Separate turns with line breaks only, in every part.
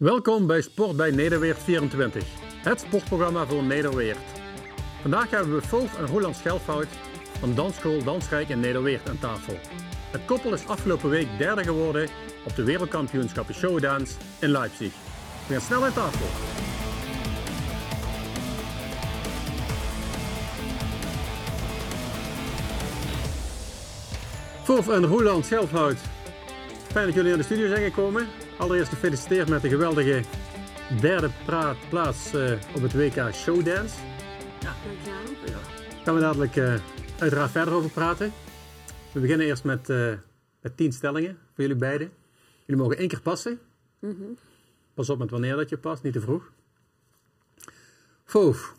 Welkom bij Sport bij Nederweert 24, het sportprogramma voor Nederweert. Vandaag hebben we Foof en Roland Schelfout van Dansschool Dansrijk in Nederweert aan tafel. Het koppel is afgelopen week derde geworden op de wereldkampioenschappen Showdance in Leipzig. We gaan snel aan tafel. Foof en Roland Schelfout, fijn dat jullie naar de studio zijn gekomen. Allereerst gefeliciteerd met de geweldige derde plaats eh, op het WK Showdance.
Dankjewel.
Daar gaan we dadelijk eh, uiteraard verder over praten. We beginnen eerst met, eh, met tien stellingen voor jullie beiden. Jullie mogen één keer passen. Pas op met wanneer dat je past, niet te vroeg. Foof,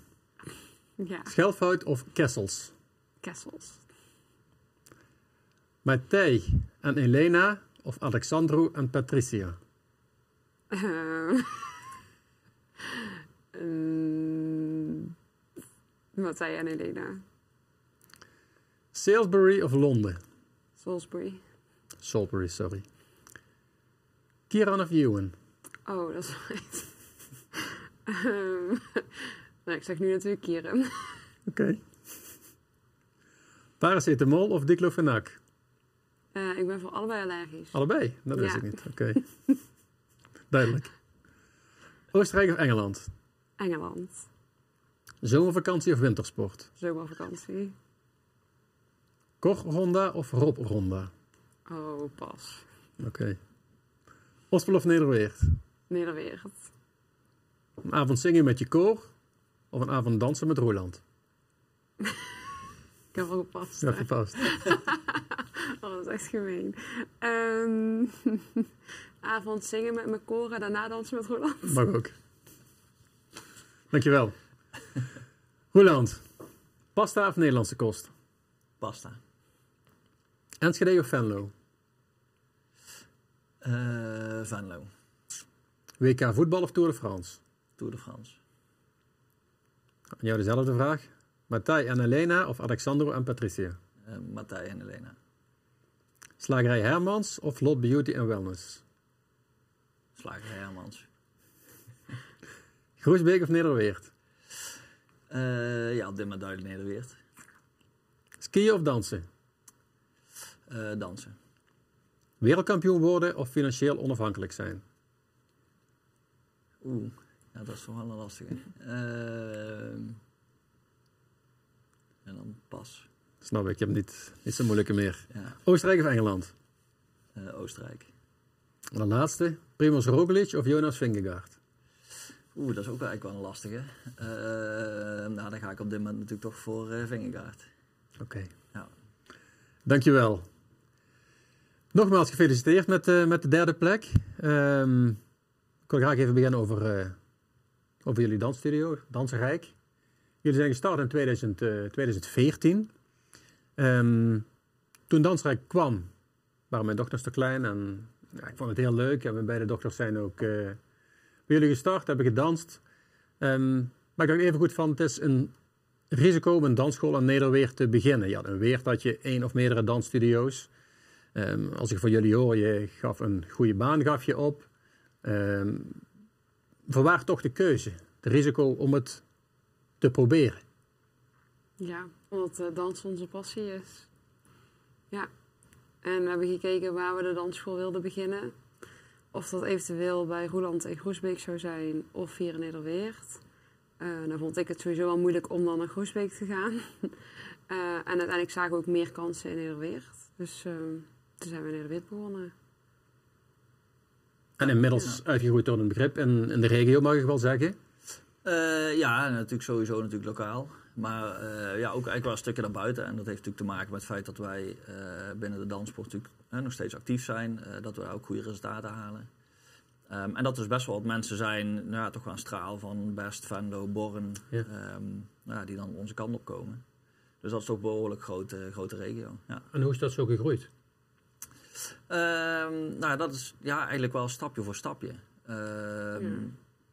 Ja,
Schelfout of Kessels?
Kessels.
Matthij en Elena of Alexandro en Patricia?
Ehm. Ehm, wat zei en Elena?
Salisbury of Londen?
Salisbury.
Salisbury, sorry. Kieran of Ewan?
Oh, dat is right. Ehm, nou, ik zeg nu natuurlijk Kieran.
Oké. Paracetamol of diclofenac?
Eh, ik ben voor allebei allergisch.
Allebei? Dat wist
Ja.
ik niet. Oké. Duidelijk. Oostenrijk of Engeland?
Engeland.
Zomervakantie of wintersport?
Zomervakantie.
Korronda of Robronda?
Oh, pas.
Oké. Ospel of Nederweert?
Nederwereld.
Een avond zingen met je koor of een avond dansen met Roland?
Ik heb wel gepast.
Ja, gepast.
Oh, dat is echt gemeen. Ehm, avond zingen met mijn koren, daarna dansen met Roland.
Mag ook. Dankjewel. Roland, pasta of Nederlandse kost?
Pasta.
Enschede of Venlo?
Eh Venlo.
WK voetbal of Tour de France?
Tour de France.
Aan jou dezelfde vraag. Matthij en Elena of Alexandro en Patricia?
Eh Matthij en Elena.
Slagerij Hermans of Lot Beauty and Wellness?
Slager Hermans.
Groesbeek of Nederweert?
Eh ja, op dit moment duidelijk Nederweert.
Skiën of dansen?
Eh dansen.
Wereldkampioen worden of financieel onafhankelijk zijn?
Oeh, ja, dat is toch wel een lastige. Eh, en dan pas.
Snap ik, je hebt niet, niet zo moeilijke meer.
Ja,
Oostenrijk of Engeland?
eh, Oostenrijk.
En de laatste. Primoz Roglic of Jonas Vingegaard?
Oeh, dat is ook wel eigenlijk wel een lastige. Eh, nou, dan ga ik op dit moment natuurlijk toch voor eh Vingegaard.
Oké.
Ja.
Dankjewel. Nogmaals gefeliciteerd met, met de derde plek. Ehm, ik wil graag even beginnen over, over jullie dansstudio, Dansenrijk. Jullie zijn gestart in 2000, eh, 2014. Ehm, toen Dansrijk kwam, waren mijn dochters te klein en ja, ik vond het heel leuk. En mijn beide dochters zijn ook eh, bij jullie gestart, hebben gedanst. Ehm, maar ik dacht even goed van, het is een risico om een dansschool aan Nederweert te beginnen. Ja, in Weert had je één of meerdere dansstudio's. Ehm, als ik van jullie hoor, je gaf een goede baan gaf je op. Ehm vanwaar toch de keuze? Het risico om het te proberen.
Ja, omdat eh, dans onze passie is. Ja. En we hebben gekeken waar we de dansschool wilden beginnen. Of dat eventueel bij Roeland en Groesbeek zou zijn of hier in Nederweert. Eh dan vond ik het sowieso wel moeilijk om dan naar Groesbeek te gaan. Eh, en uiteindelijk zagen we ook meer kansen in Nederweert. Dus eh, toen zijn we in Nederweert begonnen.
En inmiddels uitgegroeid door een begrip in, in de regio, mag ik wel zeggen.
Eh, ja, natuurlijk sowieso natuurlijk lokaal. Maar eh, ja, ook eigenlijk wel een stukje daarbuiten. En dat heeft natuurlijk te maken met het feit dat wij eh, binnen de danssport natuurlijk eh, nog steeds actief zijn. eh, dat we ook goede resultaten halen. Ehm, en dat er dus best wel wat mensen zijn, nou ja, toch wel een straal van Best, Venlo, Born,
Ja.
ehm, nou ja, die dan onze kant op komen. Dus dat is toch een behoorlijk grote, grote regio. Ja.
En hoe is dat zo gegroeid?
Ehm, nou, dat is ja, eigenlijk wel stapje voor stapje. Ehm,
Ja.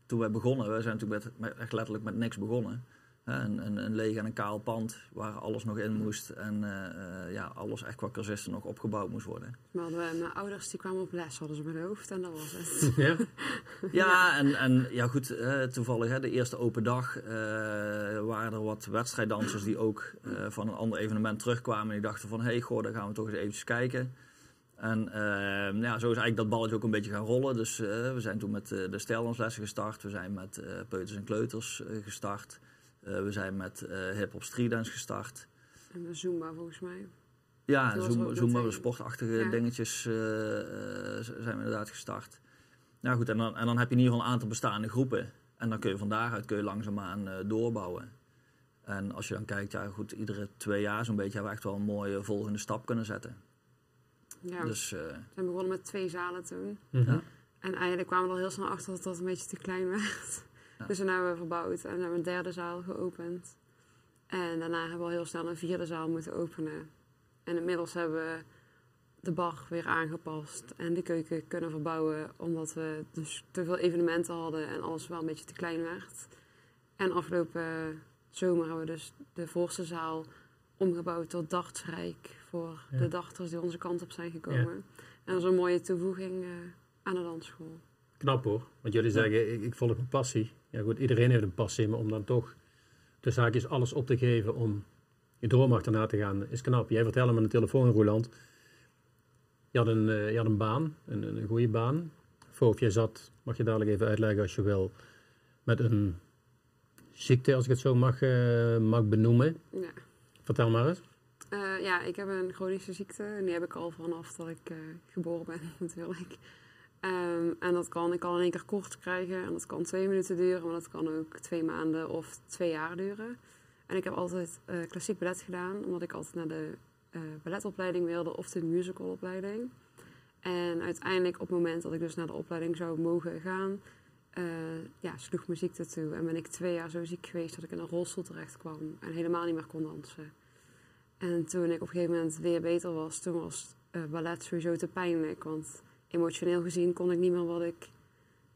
Toen wij begonnen, we zijn natuurlijk met, met, echt letterlijk met niks begonnen. Een, een, een leeg en een kaal pand waar alles nog in moest. En eh, eh, ja, alles echt qua cursisten nog opgebouwd moest worden.
Maar hadden we, mijn ouders die kwamen op les, hadden ze mijn hoofd en dat was het.
Ja?
Ja, en, en ja, goed, eh, toevallig hè, de eerste open dag eh, waren er wat wedstrijddansers die ook eh, van een ander evenement terugkwamen. En die dachten van, hé, hey, goh, daar gaan we toch eens eventjes kijken. En eh, nou ja, zo is eigenlijk dat balletje ook een beetje gaan rollen. Dus eh, we zijn toen met eh, de stijldanslessen gestart. We zijn met eh, peuters en kleuters eh, gestart. Eh, we zijn met eh hip-hop streetdance gestart.
En de Zumba volgens mij.
Ja,
meteen-
sportachtige
Ja.
dingetjes eh, zijn we inderdaad gestart. Nou goed, en dan, en dan heb je in ieder geval een aantal bestaande groepen. En dan kun je van daaruit kun je langzaamaan eh, doorbouwen. En als je dan kijkt, ja goed, iedere twee jaar zo'n beetje hebben we echt wel een mooie volgende stap kunnen zetten.
Ja,
Dus eh,
we zijn begonnen met twee zalen toen.
Mhm.
Ja.
En eigenlijk kwamen we er heel snel achter dat dat een beetje te klein werd. Dus toen hebben we verbouwd en hebben we een derde zaal geopend. En daarna hebben we al heel snel een vierde zaal moeten openen. En inmiddels hebben we de bar weer aangepast en de keuken kunnen verbouwen. Omdat we dus te veel evenementen hadden en alles wel een beetje te klein werd. En afgelopen zomer hebben we dus de voorste zaal omgebouwd tot dartsrijk. Voor
Ja.
de dachters die onze kant op zijn gekomen. En dat is een mooie toevoeging eh, aan de dansschool.
Knap hoor. Want jullie zeggen, ik, ik volg mijn passie. Ja goed, iedereen heeft een passie, maar om dan toch de zaakjes alles op te geven om je droom achterna te gaan, is knap. Jij vertelde me aan de telefoon, Roland. Je had een, eh, je had een baan, een, een goede baan. Of jij zat, mag je dadelijk even uitleggen als je wil, met een ziekte, als ik het zo mag, eh, mag benoemen.
Ja.
Vertel maar eens.
Eh, ja, ik heb een chronische ziekte en die heb ik al vanaf dat ik geboren ben natuurlijk. Ehm, en dat kan, ik kan in één keer kort krijgen en dat kan twee minuten duren, maar dat kan ook twee maanden of twee jaar duren. En ik heb altijd eh, klassiek ballet gedaan, omdat ik altijd naar de eh, balletopleiding wilde of de musicalopleiding. En uiteindelijk op het moment dat ik dus naar de opleiding zou mogen gaan, eh, ja, sloeg mijn ziekte toe. En ben ik twee jaar zo ziek geweest dat ik in een rolstoel terecht kwam en helemaal niet meer kon dansen. En toen ik op een gegeven moment weer beter was, toen was ballet sowieso te pijnlijk. Want emotioneel gezien kon ik niet meer wat ik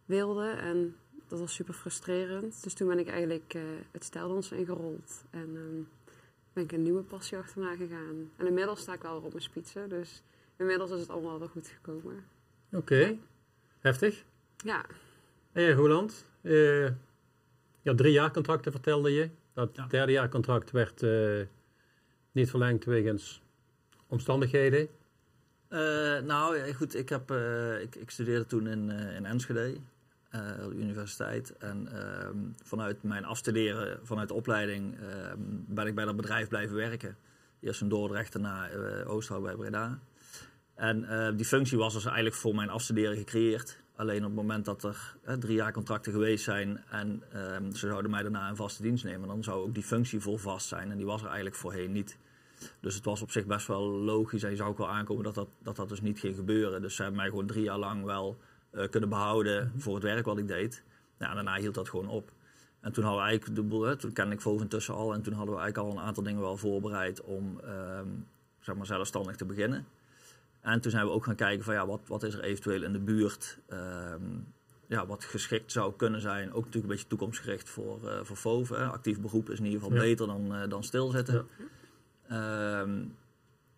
wilde. En dat was super frustrerend. Dus toen ben ik eigenlijk eh, het stijldansen ingerold. En ehm, ben ik een nieuwe passie achterna gegaan. En inmiddels sta ik wel weer op mijn spitsen. Dus inmiddels is het allemaal wel goed gekomen.
Oké, heftig.
Ja,
Hé, hey, Roland. eh, je had drie jaar contracten, vertelde je. Dat
Ja.
derde jaar contract werd eh, niet verlengd wegens omstandigheden.
Eh, nou, goed, ik, heb, eh, ik, studeerde toen in, eh, in Enschede, de universiteit. En ehm, vanuit mijn afstuderen, vanuit de opleiding, ehm, ben ik bij dat bedrijf blijven werken. Eerst in Dordrecht, daarna Oosterhout bij Breda. En die functie was dus eigenlijk voor mijn afstuderen gecreëerd. Alleen op het moment dat er drie jaar contracten geweest zijn en ehm, ze zouden mij daarna in vaste dienst nemen, dan zou ook die functie vol vast zijn. En die was er eigenlijk voorheen niet. Dus het was op zich best wel logisch en je zou ook wel aankomen dat dat, dat, dat dus niet ging gebeuren. Dus ze hebben mij gewoon drie jaar lang wel eh, kunnen behouden voor het werk wat ik deed. Ja, en daarna hield dat gewoon op. En toen hadden we eigenlijk de hè, toen kende ik Vove intussen al en toen hadden we eigenlijk al een aantal dingen wel voorbereid om ehm, zeg maar zelfstandig te beginnen. En toen zijn we ook gaan kijken van ja, wat, wat is er eventueel in de buurt ehm, ja, wat geschikt zou kunnen zijn. Ook natuurlijk een beetje toekomstgericht voor, eh voor Vove. hè. Actief beroep is in ieder geval
Ja.
beter dan, eh, dan stilzitten.
Ja.
Ehm,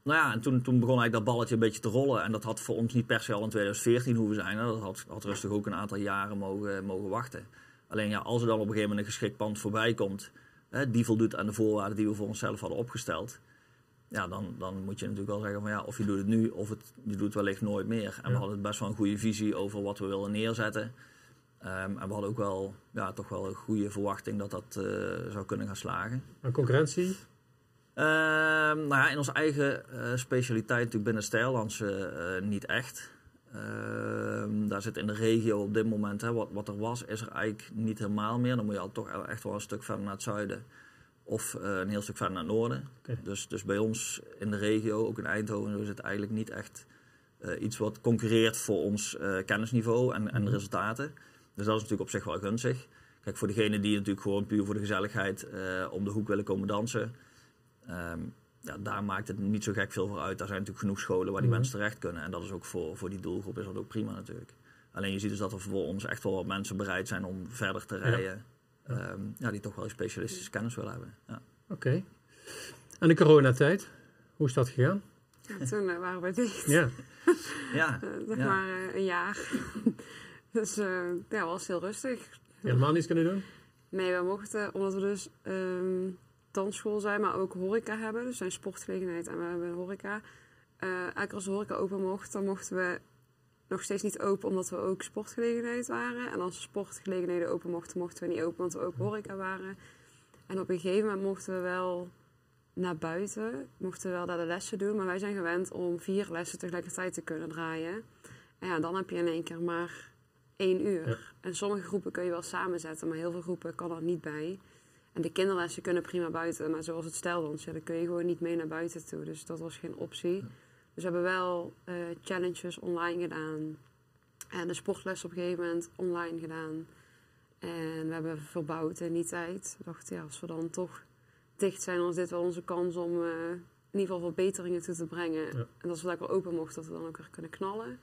nou ja, en toen, toen begon eigenlijk dat balletje een beetje te rollen. En dat had voor ons niet per se al in 2014 hoeven zijn. Hè. Dat had, had rustig ook een aantal jaren mogen, mogen wachten. Alleen ja, als er dan op een gegeven moment een geschikt pand voorbij komt... Hè, die voldoet aan de voorwaarden die we voor onszelf hadden opgesteld... Ja, dan, dan moet je natuurlijk wel zeggen van ja, of je doet het nu of het, je doet het wellicht nooit meer. En we hadden best wel een goede visie over wat we willen neerzetten. Ehm, en we hadden ook wel, ja, toch wel een goede verwachting dat dat eh, zou kunnen gaan slagen.
Aan concurrentie?
Ehm, nou ja, in onze eigen eh, specialiteit natuurlijk binnen stijldansen eh, niet echt. Ehm, daar zit in de regio op dit moment, hè, wat, wat er was, is er eigenlijk niet helemaal meer. Dan moet je al toch echt wel een stuk verder naar het zuiden of eh, een heel stuk verder naar het noorden. Dus, dus bij ons in de regio, ook in Eindhoven, is het eigenlijk niet echt eh, iets wat concurreert voor ons eh, kennisniveau en, en
Mhm.
resultaten. Dus dat is natuurlijk op zich wel gunstig. Kijk, voor degenen die natuurlijk gewoon puur voor de gezelligheid eh, om de hoek willen komen dansen, Ehm, ja, daar maakt het niet zo gek veel voor uit. Daar zijn natuurlijk genoeg scholen waar die
Mhm.
mensen terecht kunnen. En dat is ook voor, voor die doelgroep is dat ook prima natuurlijk. Alleen je ziet dus dat er voor ons echt wel wat mensen bereid zijn om verder te
Ja.
rijden. ehm, ja, die toch wel specialistische kennis willen hebben. Ja.
Oké. En de coronatijd, hoe is dat gegaan?
Ja, toen eh, waren we dicht.
Ja,
Ja,
Eh, zeg
Ja.
maar eh, een jaar. dus eh ja, was heel rustig.
helemaal niets kunnen doen?
Nee, we mochten, omdat we dus ehm dansschool zijn, maar ook horeca hebben. Dus zijn sportgelegenheid en we hebben horeca. Eh eigenlijk als de horeca open mocht, dan mochten we nog steeds niet open, omdat we ook sportgelegenheid waren. En als de sportgelegenheden open mochten, mochten we niet open, want we ook horeca waren. En op een gegeven moment mochten we wel naar buiten, mochten we wel daar de lessen doen. Maar wij zijn gewend om vier lessen tegelijkertijd te kunnen draaien. En ja, dan heb je in één keer maar één uur.
Ja.
En sommige groepen kun je wel samenzetten, maar heel veel groepen kan er niet bij. En de kinderlessen kunnen prima buiten, maar zoals het stijldans, ja, dan kun je gewoon niet mee naar buiten toe. Dus dat was geen optie. Dus we hebben wel eh, challenges online gedaan. En de sportles op een gegeven moment online gedaan. En we hebben verbouwd in die tijd. We dachten, ja, als we dan toch dicht zijn, dan is dit wel onze kans om eh, in ieder geval verbeteringen toe te brengen.
Ja.
En als we lekker open mochten, dat we dan ook weer kunnen knallen.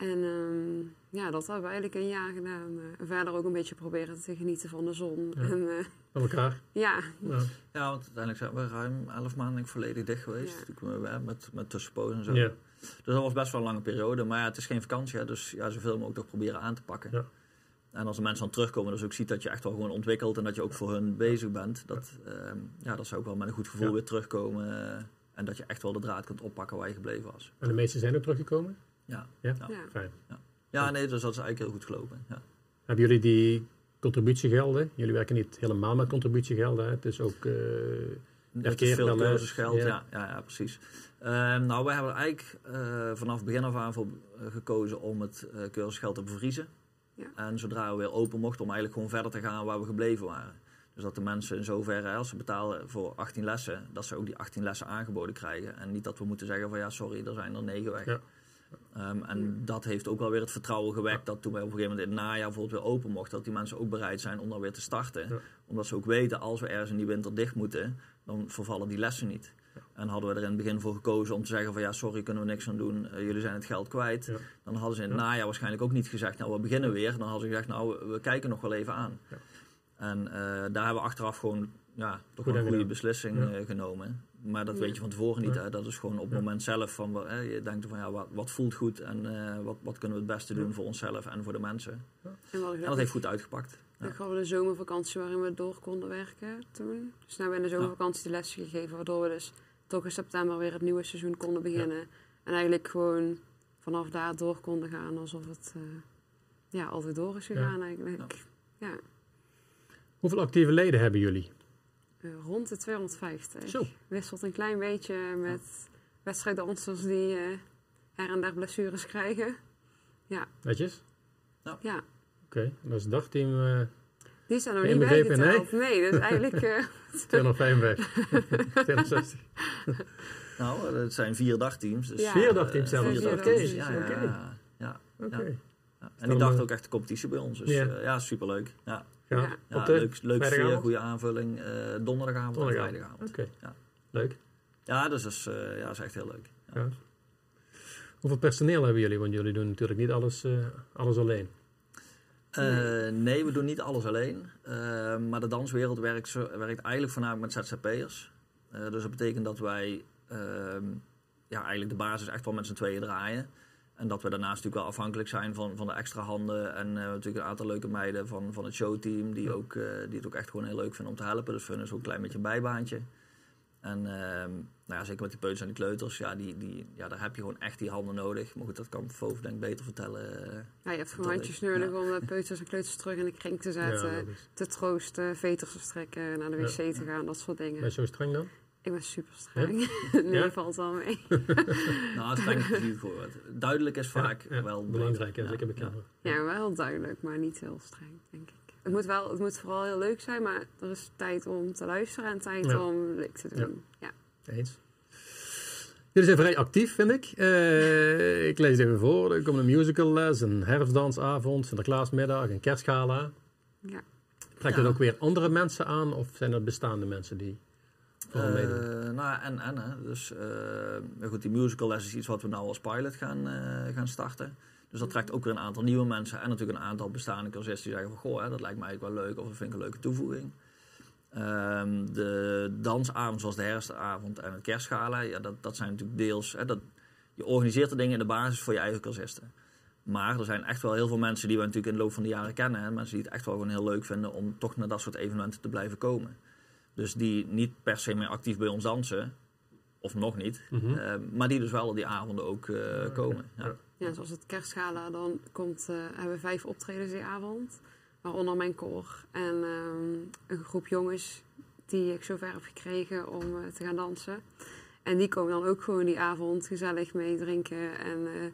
En ehm, ja, dat hebben we eigenlijk een jaar gedaan. Eh, en verder ook een beetje proberen te genieten van de zon.
Ja.
En eh,
Van elkaar?
ja,
Ja.
ja, want uiteindelijk zijn we ruim 11 maanden volledig dicht geweest.
Ja.
Natuurlijk met- Met, met tussenpozen en zo.
Ja.
Dus dat was best wel een lange periode. Maar ja, het is geen vakantie, hè, dus ja, zoveel mogelijk toch proberen aan te pakken.
Ja.
En als de mensen dan terugkomen, dus ook ziet dat je echt wel gewoon ontwikkelt en dat je ook voor hun bezig bent. Dat, ehm, ja, dat zou ook wel met een goed gevoel
Ja.
weer terugkomen. eh, en dat je echt wel de draad kunt oppakken waar je gebleven was.
En de meesten zijn ook teruggekomen?
Ja,
Ja?
Ja.
ja.
Fijn.
ja nee, dus dat is eigenlijk heel goed gelopen. Ja.
Hebben jullie die contributiegelden? Jullie werken niet helemaal met contributiegelden. hè? Het is ook... eh,
is veel cursusgeld,
Ja.
ja. Ja, ja, precies. Ehm, nou, wij hebben eigenlijk eh, vanaf het begin af aan voor eh, gekozen om het eh cursusgeld te bevriezen.
Ja.
En zodra we weer open mochten, om eigenlijk gewoon verder te gaan waar we gebleven waren. Dus dat de mensen in zoverre, als ze betalen voor 18 lessen, dat ze ook die 18 lessen aangeboden krijgen. En niet dat we moeten zeggen van ja, sorry, er zijn er 9 weg.
Ja.
Ehm, en dat heeft ook wel weer het vertrouwen gewekt dat toen wij op een gegeven moment in het najaar bijvoorbeeld weer open mochten, dat die mensen ook bereid zijn om dan weer te starten.
Ja.
Omdat ze ook weten, als we ergens in die winter dicht moeten, dan vervallen die lessen niet. En hadden we er in het begin voor gekozen om te zeggen van ja, sorry, kunnen we niks aan doen, eh, jullie zijn het geld kwijt.
Ja.
Dan hadden ze in het
Ja.
najaar waarschijnlijk ook niet gezegd, nou we beginnen weer. Dan hadden ze gezegd, nou we- kijken nog wel even aan. En eh, daar hebben we achteraf gewoon ja, toch
Goed
een goede
gedaan.
beslissing eh, genomen. Maar dat
Ja.
weet je van tevoren niet.
Ja.
Hè? Dat is gewoon op het
Ja.
moment zelf van, hè, je denkt van ja, wat, wat voelt goed en eh, wat, wat kunnen we het beste doen
Ja.
voor onszelf en voor de mensen.
En we
dat heeft goed uitgepakt. Ja.
We hadden de zomervakantie waarin we door konden werken toen. Dus nu hebben we in de zomervakantie de lessen gegeven, waardoor we dus toch in september weer het nieuwe seizoen konden beginnen. En eigenlijk gewoon vanaf daar door konden gaan alsof het eh, ja, altijd door is gegaan eigenlijk. Ja.
Hoeveel actieve leden hebben jullie?
Eh, rond de 250.
Zo.
Wisselt een klein beetje met wedstrijddansers die eh her en der blessures krijgen.
Netjes?
Ja,
Oké, dat is het dagteam eh
die zijn nog
Geen
niet
begrepen,
bijgeteld. Nee, dus eigenlijk... eh,
255. 260.
Nou, het zijn vier dagteams. Dus,
Ja.
Vier dagteams zelfs.
Oké,
dagteams, Ja, ja,
oké.
ja, ja. En die dacht
eh,
ook echt de competitie bij ons. Dus
Ja.
ja, ja superleuk. Ja,
Ja.
Ja.
leuk, leuk sfeer, goede aanvulling. eh, donderdagavond en vrijdagavond.
Oké.
Ja.
Leuk.
Ja, dus dat is, eh, ja, dat is echt heel leuk. Ja.
Ja. Hoeveel personeel hebben jullie? Want jullie doen natuurlijk niet alles, eh, alles alleen.
Eh, nee, we doen niet alles alleen. Eh, maar de danswereld werkt, zo- werkt eigenlijk voornamelijk met ZZP'ers. Eh, dus dat betekent dat wij ehm, ja, eigenlijk de basis echt wel met z'n tweeën draaien. En dat we daarnaast natuurlijk wel afhankelijk zijn van, van de extra handen. En eh, natuurlijk een aantal leuke meiden van, van het showteam die, ook, eh, die het ook echt gewoon heel leuk vinden om te helpen. Dus voor hen is ook een klein beetje een bijbaantje. En ehm, nou ja, zeker met die peuters en die kleuters, ja, die, die, ja, daar heb je gewoon echt die handen nodig. Maar goed, dat kan Foof denk ik beter vertellen. eh.
Ja, je hebt gewoon handjes nodig
ja.
om de peuters en kleuters terug in de kring te zetten.
Ja, dat is-
te troosten, veters te strekken, naar de wc
Ja.
te gaan, dat soort dingen.
Ben je zo streng dan?
Ik ben super streng. nee,
Ja?
valt wel mee.
Nou, het brengt het niet voor. Duidelijk is vaak
Ja, ja,
wel
belangrijk. Ja, zeker bekend.
Ja, wel duidelijk, maar niet heel streng, denk ik. Het moet, wel, het moet vooral heel leuk zijn, maar er is tijd om te luisteren en tijd
Ja.
om leuk te doen. Ja.
Eens. Jullie zijn vrij actief, vind ik. Eh, ik lees het even voor. Er komt een musicalles, een herfstdansavond, Sinterklaasmiddag, een kerstgala.
Ja.
Trekt
Ja.
het ook weer andere mensen aan of zijn het bestaande mensen die
Eh, nou, en, en, hè. Dus, eh, goed, die musical les is iets wat we nou als pilot gaan, eh, gaan starten. Dus dat trekt ook weer een aantal nieuwe mensen en natuurlijk een aantal bestaande cursisten die zeggen van goh, hè, dat lijkt mij eigenlijk wel leuk of dat vind ik een leuke toevoeging. Ehm, de dansavond zoals de herfstavond en het kerstgala, ja, dat, dat zijn natuurlijk deels, hè, dat, je organiseert de dingen in de basis voor je eigen cursisten. Maar er zijn echt wel heel veel mensen die we natuurlijk in de loop van de jaren kennen. Hè, mensen die het echt wel gewoon heel leuk vinden om toch naar dat soort evenementen te blijven komen. Dus die niet per se meer actief bij ons dansen, of nog niet,
Mhm.
eh, maar die dus wel op die avonden ook eh, komen. Ja.
Ja, zoals het kerstgala, dan komt, eh, hebben we vijf optredens die avond. Waaronder mijn koor en ehm, een groep jongens die ik zover heb gekregen om te gaan dansen. En die komen dan ook gewoon die avond gezellig mee drinken en eh,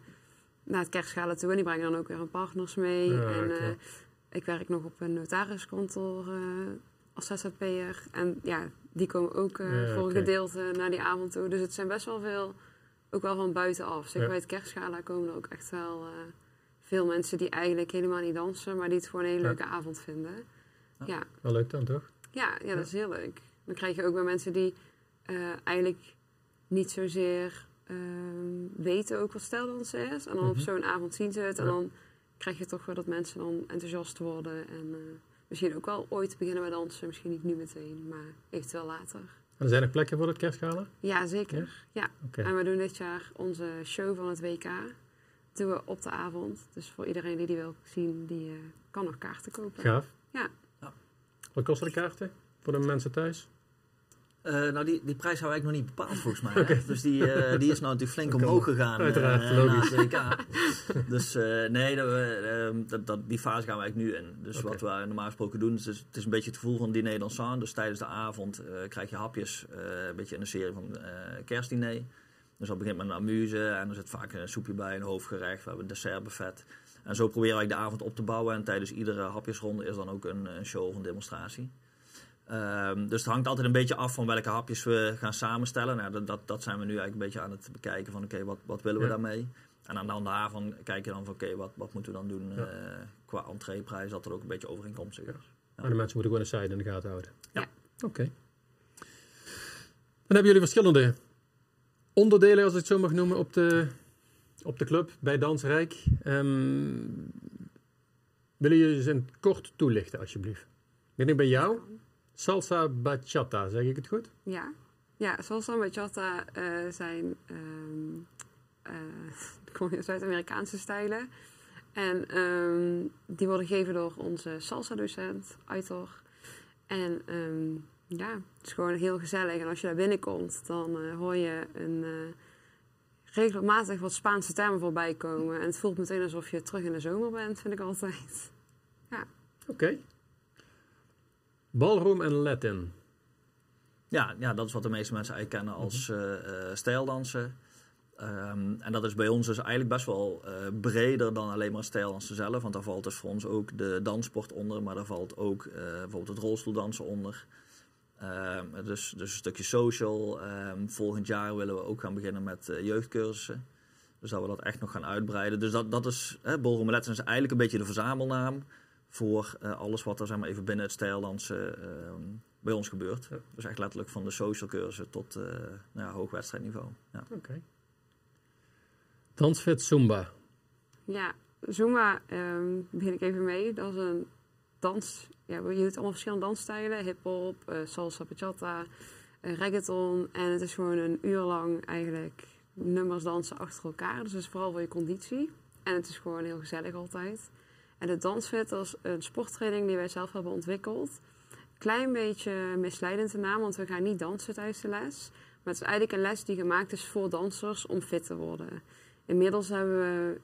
naar het kerstgala toe. En die brengen dan ook weer hun partners mee.
Ja,
en eh, ik werk nog op een notariskantoor eh, als ZZP'er. En ja, die komen ook eh,
Ja,
voor een gedeelte naar die avond toe. Dus het zijn best wel veel, ook wel van buitenaf.
Ja.
Bij het kerstgala komen er ook echt wel eh, veel mensen die eigenlijk helemaal niet dansen, maar die het gewoon een hele
Ja.
leuke avond vinden.
Ja.
Ja,
Wel leuk dan, toch?
ja, ja, dat is heel leuk. Dan krijg je ook bij mensen die eh, eigenlijk niet zozeer ehm, weten ook wat stijldansen is. En dan op
Mhm.
zo'n avond zien ze het. En dan krijg je toch wel dat mensen dan enthousiast worden. En misschien ook wel ooit beginnen met dansen. Misschien niet nu meteen, maar eventueel later.
En er zijn er plekken voor het kerstgala?
Ja, zeker. Ja. En we doen dit jaar onze show van het WK. Doen we op de avond. Dus voor iedereen die die wil zien, die eh, kan nog kaarten kopen.
Gaaf.
Ja.
Ja.
Wat kosten de kaarten voor de mensen thuis?
Eh, nou, die, die prijs hebben we eigenlijk nog niet bepaald volgens mij. Dus die, eh, die is nou natuurlijk flink omhoog gegaan
Uiteraard,
eh, na
logisch.
dus eh, nee, dat, we, ehm, dat, dat, die fase gaan we eigenlijk nu in. Dus wat we normaal gesproken doen, is, het is een beetje het gevoel van diner dansant. Dus tijdens de avond eh, krijg je hapjes, eh, een beetje in de serie van eh kerstdiner. Dus dat begint met een amuse en er zit vaak een soepje bij, een hoofdgerecht. We hebben een dessertbuffet. En zo proberen we de avond op te bouwen. En tijdens iedere hapjesronde is dan ook een, een show of een demonstratie. Ehm, dus het hangt altijd een beetje af van welke hapjes we gaan samenstellen. Nou, dat, dat, dat zijn we nu eigenlijk een beetje aan het bekijken van oké, wat, wat willen we
Ja.
daarmee? En aan de hand daarvan kijk je dan van oké, wat, wat moeten we dan doen
Ja.
eh, qua entreeprijs, dat er ook een beetje overeenkomstig is.
Maar de mensen moeten gewoon een site in de gaten houden.
Ja.
Oké. Dan hebben jullie verschillende onderdelen, als ik het zo mag noemen, op de, op de club bij Dansrijk. Ehm willen jullie ze kort toelichten, alsjeblieft? Ik denk bij jou, salsa bachata, zeg ik het goed?
Ja, ja salsa en bachata eh, zijn eh, gewoon Zuid-Amerikaanse stijlen. En ehm, die worden gegeven door onze salsa-docent, Aitor. En ehm, ja, het is gewoon heel gezellig. En als je daar binnenkomt, dan eh, hoor je een, regelmatig wat Spaanse termen voorbij komen. En het voelt meteen alsof je terug in de zomer bent, vind ik altijd.
Oké. Ballroom en Latin.
Ja, ja, dat is wat de meeste mensen eigenlijk kennen als
Mhm.
eh, eh, stijldansen. Ehm, en dat is bij ons dus eigenlijk best wel eh, breder dan alleen maar stijldansen zelf. Want daar valt dus voor ons ook de danssport onder, maar daar valt ook bijvoorbeeld het rolstoeldansen onder. Ehm, dus, dus een stukje social. Ehm, volgend jaar willen we ook gaan beginnen met jeugdcursussen. Dus dat we dat echt nog gaan uitbreiden. Dus dat, dat is, hè, Ballroom Letten is eigenlijk een beetje de verzamelnaam voor eh, alles wat er zeg maar, even binnen het stijldansen ehm, bij ons gebeurt.
Ja.
Dus echt letterlijk van de social cursussen tot eh nou ja, hoogwedstrijdniveau. Ja.
Oké. Dansfit Zumba.
Ja, Zumba ehm, begin ik even mee. Dat is een dans. Ja, je doet allemaal verschillende dansstijlen: hip-hop, eh, salsa, bachata, eh, reggaeton. En het is gewoon een uur lang eigenlijk nummers dansen achter elkaar. Dus het is vooral voor je conditie. En het is gewoon heel gezellig altijd. En de dansfit is een sporttraining die wij zelf hebben ontwikkeld. Klein beetje misleidend de naam, want we gaan niet dansen tijdens de les. Maar het is eigenlijk een les die gemaakt is voor dansers om fit te worden. Inmiddels hebben we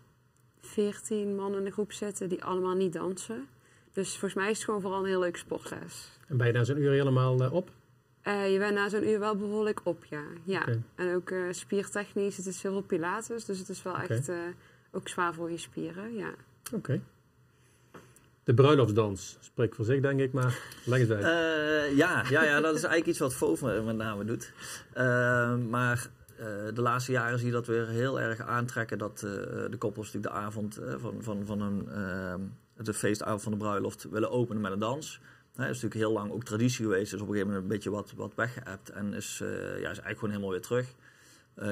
14 man in de groep zitten die allemaal niet dansen. Dus volgens mij is het gewoon vooral een heel leuk sportles.
En ben je na zo'n uur helemaal eh, op?
Eh, je bent na zo'n uur wel behoorlijk op, ja. ja. En ook eh, spiertechnisch, het is heel veel pilates, dus het is wel echt ook zwaar voor je spieren, ja.
Oké. De bruiloftsdans. Spreek voor zich, denk ik, maar leg het uit.
Eh, ja, ja, ja, dat is eigenlijk iets wat Foof met name doet. Eh, maar eh, de laatste jaren zie je dat weer heel erg aantrekken dat de koppels natuurlijk de avond van, van, van hun, de feestavond van de bruiloft willen openen met een dans. Dat is natuurlijk heel lang ook traditie geweest, is op een gegeven moment een beetje wat, wat weggeëpt en is, ja, is eigenlijk gewoon helemaal weer terug.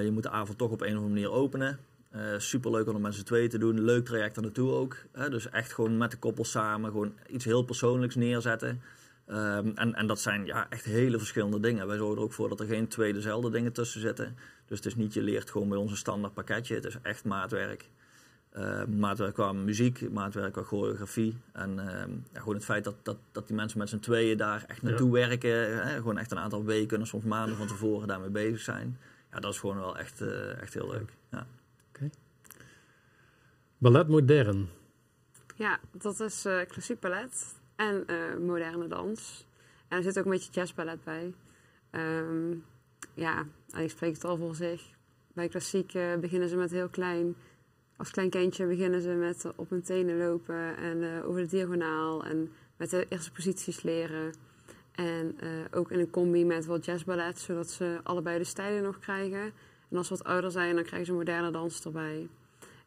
Je moet de avond toch op een of andere manier openen. Uh, superleuk om er met z'n tweeën te doen. Leuk traject er naartoe ook. Hè? Dus echt gewoon met de koppel samen gewoon iets heel persoonlijks neerzetten. Um, en, en dat zijn ja, echt hele verschillende dingen. Wij zorgen er ook voor dat er geen twee dezelfde dingen tussen zitten. Dus het is niet je leert gewoon bij ons een standaard pakketje. Het is echt maatwerk. Uh, maatwerk qua muziek, maatwerk qua choreografie. En uh, ja, gewoon het feit dat, dat, dat die mensen met z'n tweeën daar echt naartoe werken. Hè, gewoon echt een aantal weken, soms maanden van tevoren daarmee bezig zijn. Ja, dat is gewoon wel echt, uh, echt heel leuk.
Ballet modern.
Ja, dat is uh, klassiek ballet en uh, moderne dans. En er zit ook een beetje jazzballet bij. Um, ja, ik spreek het al voor zich. Bij klassiek beginnen ze met heel klein als klein kindje beginnen ze met op hun tenen lopen en uh, over de diagonaal en met de eerste posities leren. En ook in een combi met wat jazzballet, zodat ze allebei de stijlen nog krijgen. En als ze wat ouder zijn, dan krijgen ze moderne dans erbij.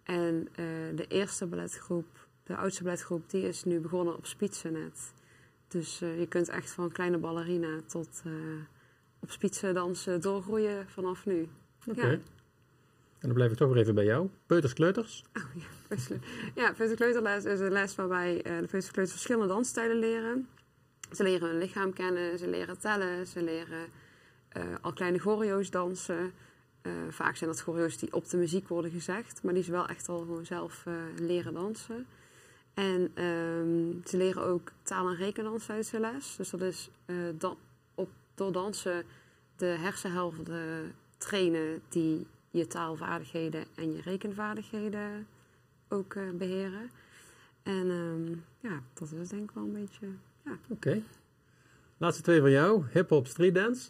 En uh, de eerste balletgroep, de oudste balletgroep, die is nu begonnen op spitsen net. Dus je kunt echt van kleine ballerina tot op spitsen dansen doorgroeien vanaf nu.
Okay. Ja. En dan blijf ik toch weer even bij jou. Peuters kleuters?
Oh, ja, ja, peuterkleuterles is een les waarbij de peuterskleuters verschillende dansstijlen leren. Ze leren hun lichaam kennen, ze leren tellen, ze leren al kleine choreo's dansen. Uh, vaak zijn dat choreo's die op de muziek worden gezegd, maar die ze wel echt al gewoon zelf leren dansen. En um, ze leren ook taal- en rekendans tijdens de les. Dus dat is dan, op, door dansen de hersenhelften trainen die je taalvaardigheden en je rekenvaardigheden ook beheren. En um, ja, dat is denk ik wel een beetje. Ja.
Oké. Laatste twee van jou: hip-hop, street dance.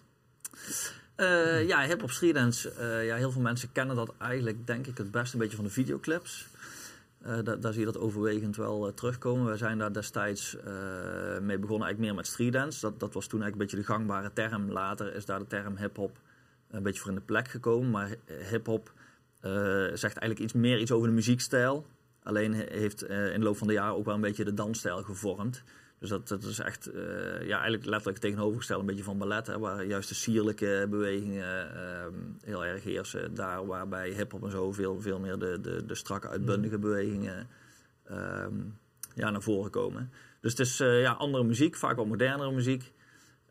Uh, ja, hip-hop, street dance. Uh, ja, heel veel mensen kennen dat eigenlijk, denk ik, het beste een beetje van de videoclips. Da daar zie je dat overwegend wel terugkomen. We zijn daar destijds mee begonnen, eigenlijk meer met street dance. Dat, dat was toen eigenlijk een beetje de gangbare term. Later is daar de term hip-hop een beetje voor in de plek gekomen. Maar hip-hop zegt eigenlijk iets meer iets over de muziekstijl. Alleen heeft in de loop van de jaren ook wel een beetje de dansstijl gevormd. Dus dat, dat is echt uh, ja, eigenlijk letterlijk tegenovergesteld een beetje van ballet. Hè, waar juist de sierlijke bewegingen heel erg heersen. Daar waarbij hip-hop en zo veel, veel meer de, de, de strakke uitbundige bewegingen um, ja, naar voren komen. Dus het is ja, andere muziek, vaak wat modernere muziek.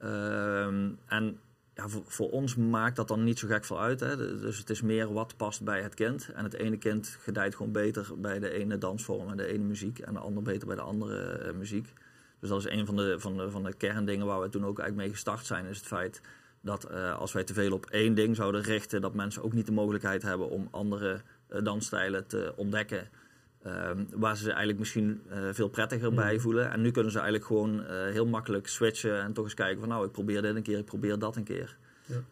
Um, en ja, voor, voor, ons maakt dat dan niet zo gek veel uit. Hè? Dus het is meer wat past bij het kind. En het ene kind gedijt gewoon beter bij de ene dansvorm en de ene muziek. En de ander beter bij de andere uh, muziek. Dus dat is een van de, van, de, van de kerndingen waar we toen ook eigenlijk mee gestart zijn. Is het feit dat uh, als wij te veel op één ding zouden richten, dat mensen ook niet de mogelijkheid hebben om andere uh, dansstijlen te ontdekken. Um, waar ze zich eigenlijk misschien uh, veel prettiger mm. bij voelen. En nu kunnen ze eigenlijk gewoon heel makkelijk switchen en toch eens kijken van nou, ik probeer dit een keer, ik probeer dat een keer.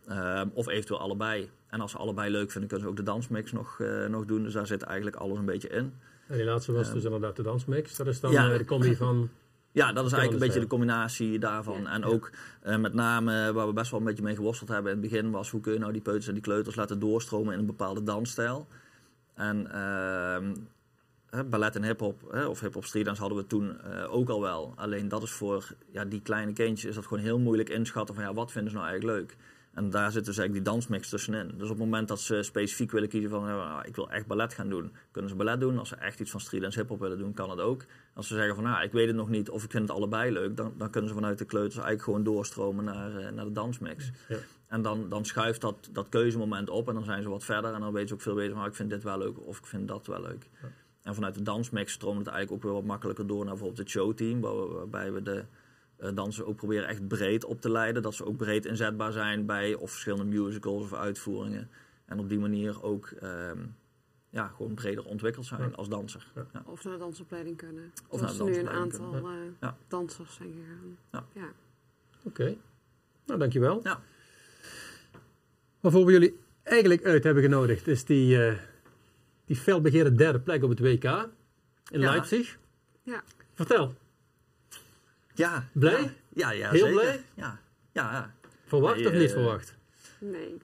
Ja. Um, of eventueel allebei. En als ze allebei leuk vinden, kunnen ze ook de dansmix nog, nog doen. Dus daar zit eigenlijk alles een beetje in.
En die laatste was um, dus inderdaad de dansmix. Dat is dan ja. de combi van...
Ja, dat is eigenlijk een beetje de combinatie daarvan. Ja. En ook uh, met name waar we best wel een beetje mee geworsteld hebben in het begin was hoe kun je nou die peuters en die kleuters laten doorstromen in een bepaalde dansstijl. En uh, ballet en hip-hop, of hip-hop streetdance hadden we toen uh, ook al wel. Alleen dat is voor ja, die kleine kindjes is dat gewoon heel moeilijk inschatten van ja, wat vinden ze nou eigenlijk leuk. En daar zit dus eigenlijk die dansmix tussenin. Dus op het moment dat ze specifiek willen kiezen van ik wil echt ballet gaan doen, kunnen ze ballet doen. Als ze echt iets van streetdance hip-hop willen doen, kan het ook. Als ze zeggen van nou, ik weet het nog niet of ik vind het allebei leuk, dan, dan kunnen ze vanuit de kleuters eigenlijk gewoon doorstromen naar, uh, naar de dansmix. Ja. En dan, dan schuift dat, dat keuzemoment op en dan zijn ze wat verder en dan weten ze ook veel beter van nou, ik vind dit wel leuk of ik vind dat wel leuk. Ja. En vanuit de dansmax stroomt het eigenlijk ook weer wat makkelijker door naar bijvoorbeeld het showteam, waarbij we de uh, dansen ook proberen echt breed op te leiden. Dat ze ook breed inzetbaar zijn bij of verschillende musicals of uitvoeringen. En op die manier ook um, ja, gewoon breder ontwikkeld zijn ja. als danser. Ja.
Ja. Of naar de dansopleiding kunnen. Of naar de nu een aantal uh, dansers zijn gegaan. Ja.
Oké, okay. nou dankjewel. Ja. Waarvoor we jullie eigenlijk uit hebben genodigd is die... Uh, die felbegeerde derde plek op het WK in ja. Leipzig. Ja. Vertel.
Ja.
Blij?
Ja, ja, ja
Heel
zeker.
blij?
Ja. ja, ja.
Verwacht nee, of niet uh, verwacht?
Nee.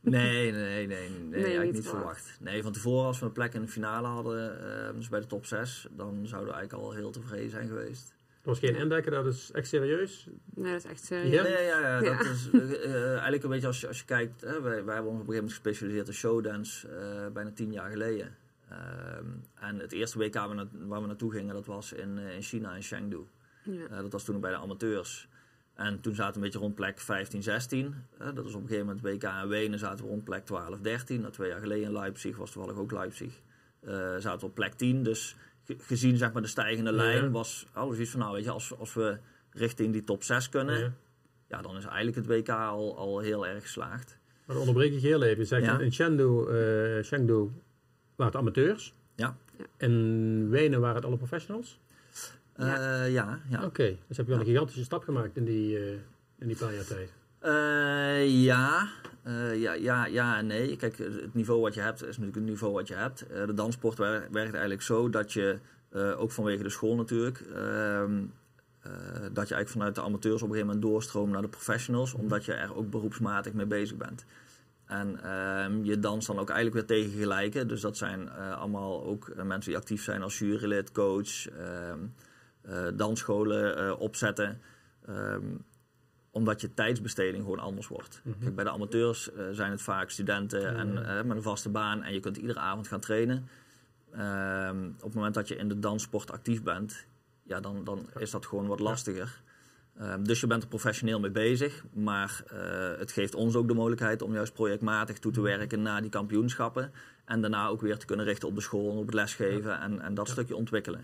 Nee, nee, nee, nee, nee eigenlijk niet verwacht. verwacht. Nee, van tevoren als we een plek in de finale hadden, uh, dus bij de top 6, dan zouden we eigenlijk al heel tevreden zijn geweest.
was geen indekker, dat is echt serieus.
Nee, dat is echt serieus.
Ja?
Nee, ja, ja, dat is eh, eh, eigenlijk een beetje als je, als je kijkt. Hè, wij, wij hebben ons op een gegeven moment gespecialiseerd in showdance eh, bijna tien jaar geleden. Ehm, en het eerste WK waar we, na- waar we naartoe gingen, dat was in, eh, in China, in Chengdu.
Ja.
Eh, dat was toen bij de amateurs. En toen zaten we een beetje rond plek 15, 16. Eh, dat was op een gegeven moment WK in Wenen, zaten we rond plek 12, 13. Nou, twee jaar geleden in Leipzig, was toevallig ook Leipzig, eh, zaten we op plek 10. Dus ge- gezien zeg maar, de stijgende
Ja.
lijn was alles iets van, nou weet je, als, als we richting die top 6 kunnen,
Ja.
ja, dan is eigenlijk het WK al, al heel erg geslaagd.
Maar dan onderbreek ik je heel even. Je zegt
Ja.
in Chengdu, eh, Chengdu waren het amateurs.
Ja.
Ja.
In Wenen waren het alle professionals.
Ja, ja. ja.
Oké, dus heb je wel een gigantische stap gemaakt in die, eh, in die paar jaar tijd.
Eh, ja. Eh, ja, ja, ja en nee. Kijk, het niveau wat je hebt is natuurlijk het niveau wat je hebt. Eh, de danssport wer- werkt eigenlijk zo dat je, eh, ook vanwege de school natuurlijk, ehm, eh, dat je eigenlijk vanuit de amateurs op een gegeven moment doorstroomt naar de professionals, omdat je er ook beroepsmatig mee bezig bent. En ehm, je danst dan ook eigenlijk weer tegen gelijken. Dus dat zijn eh, allemaal ook eh, mensen die actief zijn als jurylid, coach, ehm, eh, dansscholen eh, opzetten. Ehm, omdat je tijdsbesteding gewoon anders wordt.
Mhm.
Kijk, bij de amateurs eh, zijn het vaak studenten
Ja,
en, eh, met een vaste baan en je kunt iedere avond gaan trainen. Ehm, op het moment dat je in de danssport actief bent, ja, dan, dan is dat gewoon wat lastiger. Ehm, dus je bent er professioneel mee bezig, maar eh, het geeft ons ook de mogelijkheid om juist projectmatig toe te
Mhm.
werken naar die kampioenschappen. En daarna ook weer te kunnen richten op de school en op het lesgeven en, en dat stukje ontwikkelen.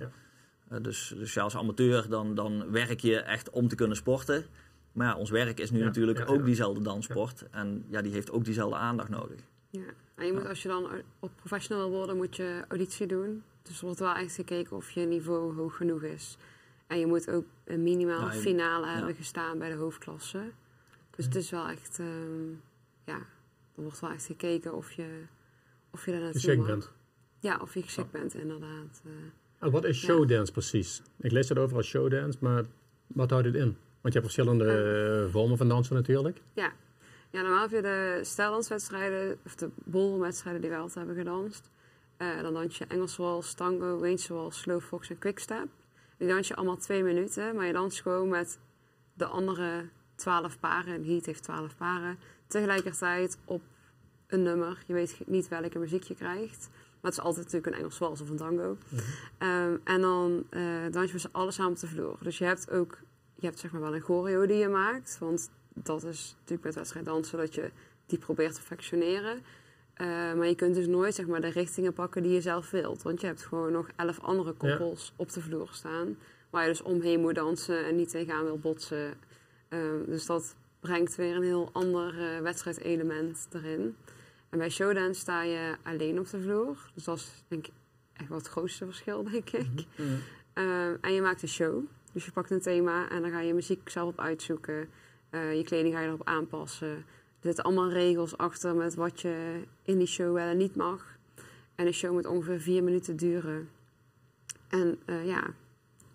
Eh, dus, dus ja, als amateur dan, dan werk je echt om te kunnen sporten. Maar ja, ons werk is nu
Ja,
natuurlijk
ja,
ook
ja.
diezelfde danssport. En ja, die heeft ook diezelfde aandacht nodig.
Ja. En je moet, als je dan op professional wil worden, moet je auditie doen. Dus er wordt wel echt gekeken of je niveau hoog genoeg is. En je moet ook een minimaal
Ja, je-
finale
ja.
hebben gestaan bij de hoofdklasse. Dus het is wel echt, ehm, ja, er wordt wel echt gekeken of je, of je daar naartoe
bent.
Ja, of je geschikt bent, inderdaad.
En wat is
Ja.
showdance precies? Ik lees het over als showdance, maar wat houdt het in? Want je hebt verschillende eh, vormen van dansen natuurlijk.
Ja, normaal heb je de stijldanswedstrijden, of de bolwedstrijden die wij altijd hebben gedanst. Eh, dan dans je Engels wals, tango, Weense wals, slow fox en quickstep. Die dans je allemaal twee minuten, maar je danst gewoon met de andere twaalf paren. Een heat heeft twaalf paren. Tegelijkertijd op een nummer. Je weet niet welke muziek je krijgt. Maar het is altijd natuurlijk een Engels wals of een tango. Ehm, en dan eh dans je met z'n allen samen op de vloer. Dus je hebt ook, je hebt zeg maar wel een choreo die je maakt. Want dat is natuurlijk met wedstrijd dansen dat je die probeert te perfectioneren. Eh, maar je kunt dus nooit zeg maar, de richtingen pakken die je zelf wilt. Want je hebt gewoon nog elf andere koppels op de vloer staan. Waar je dus omheen moet dansen en niet tegenaan wil botsen. Ehm, dus dat brengt weer een heel ander eh, wedstrijdelement erin. En bij showdance sta je alleen op de vloer. Dus dat is denk ik echt wel het grootste verschil, denk ik. Ehm, en je maakt een show. Dus je pakt een thema en dan ga je muziek zelf op uitzoeken. Eh, je kleding ga je erop aanpassen. Er zitten allemaal regels achter met wat je in die show wel en niet mag. En een show moet ongeveer vier minuten duren. En eh, ja,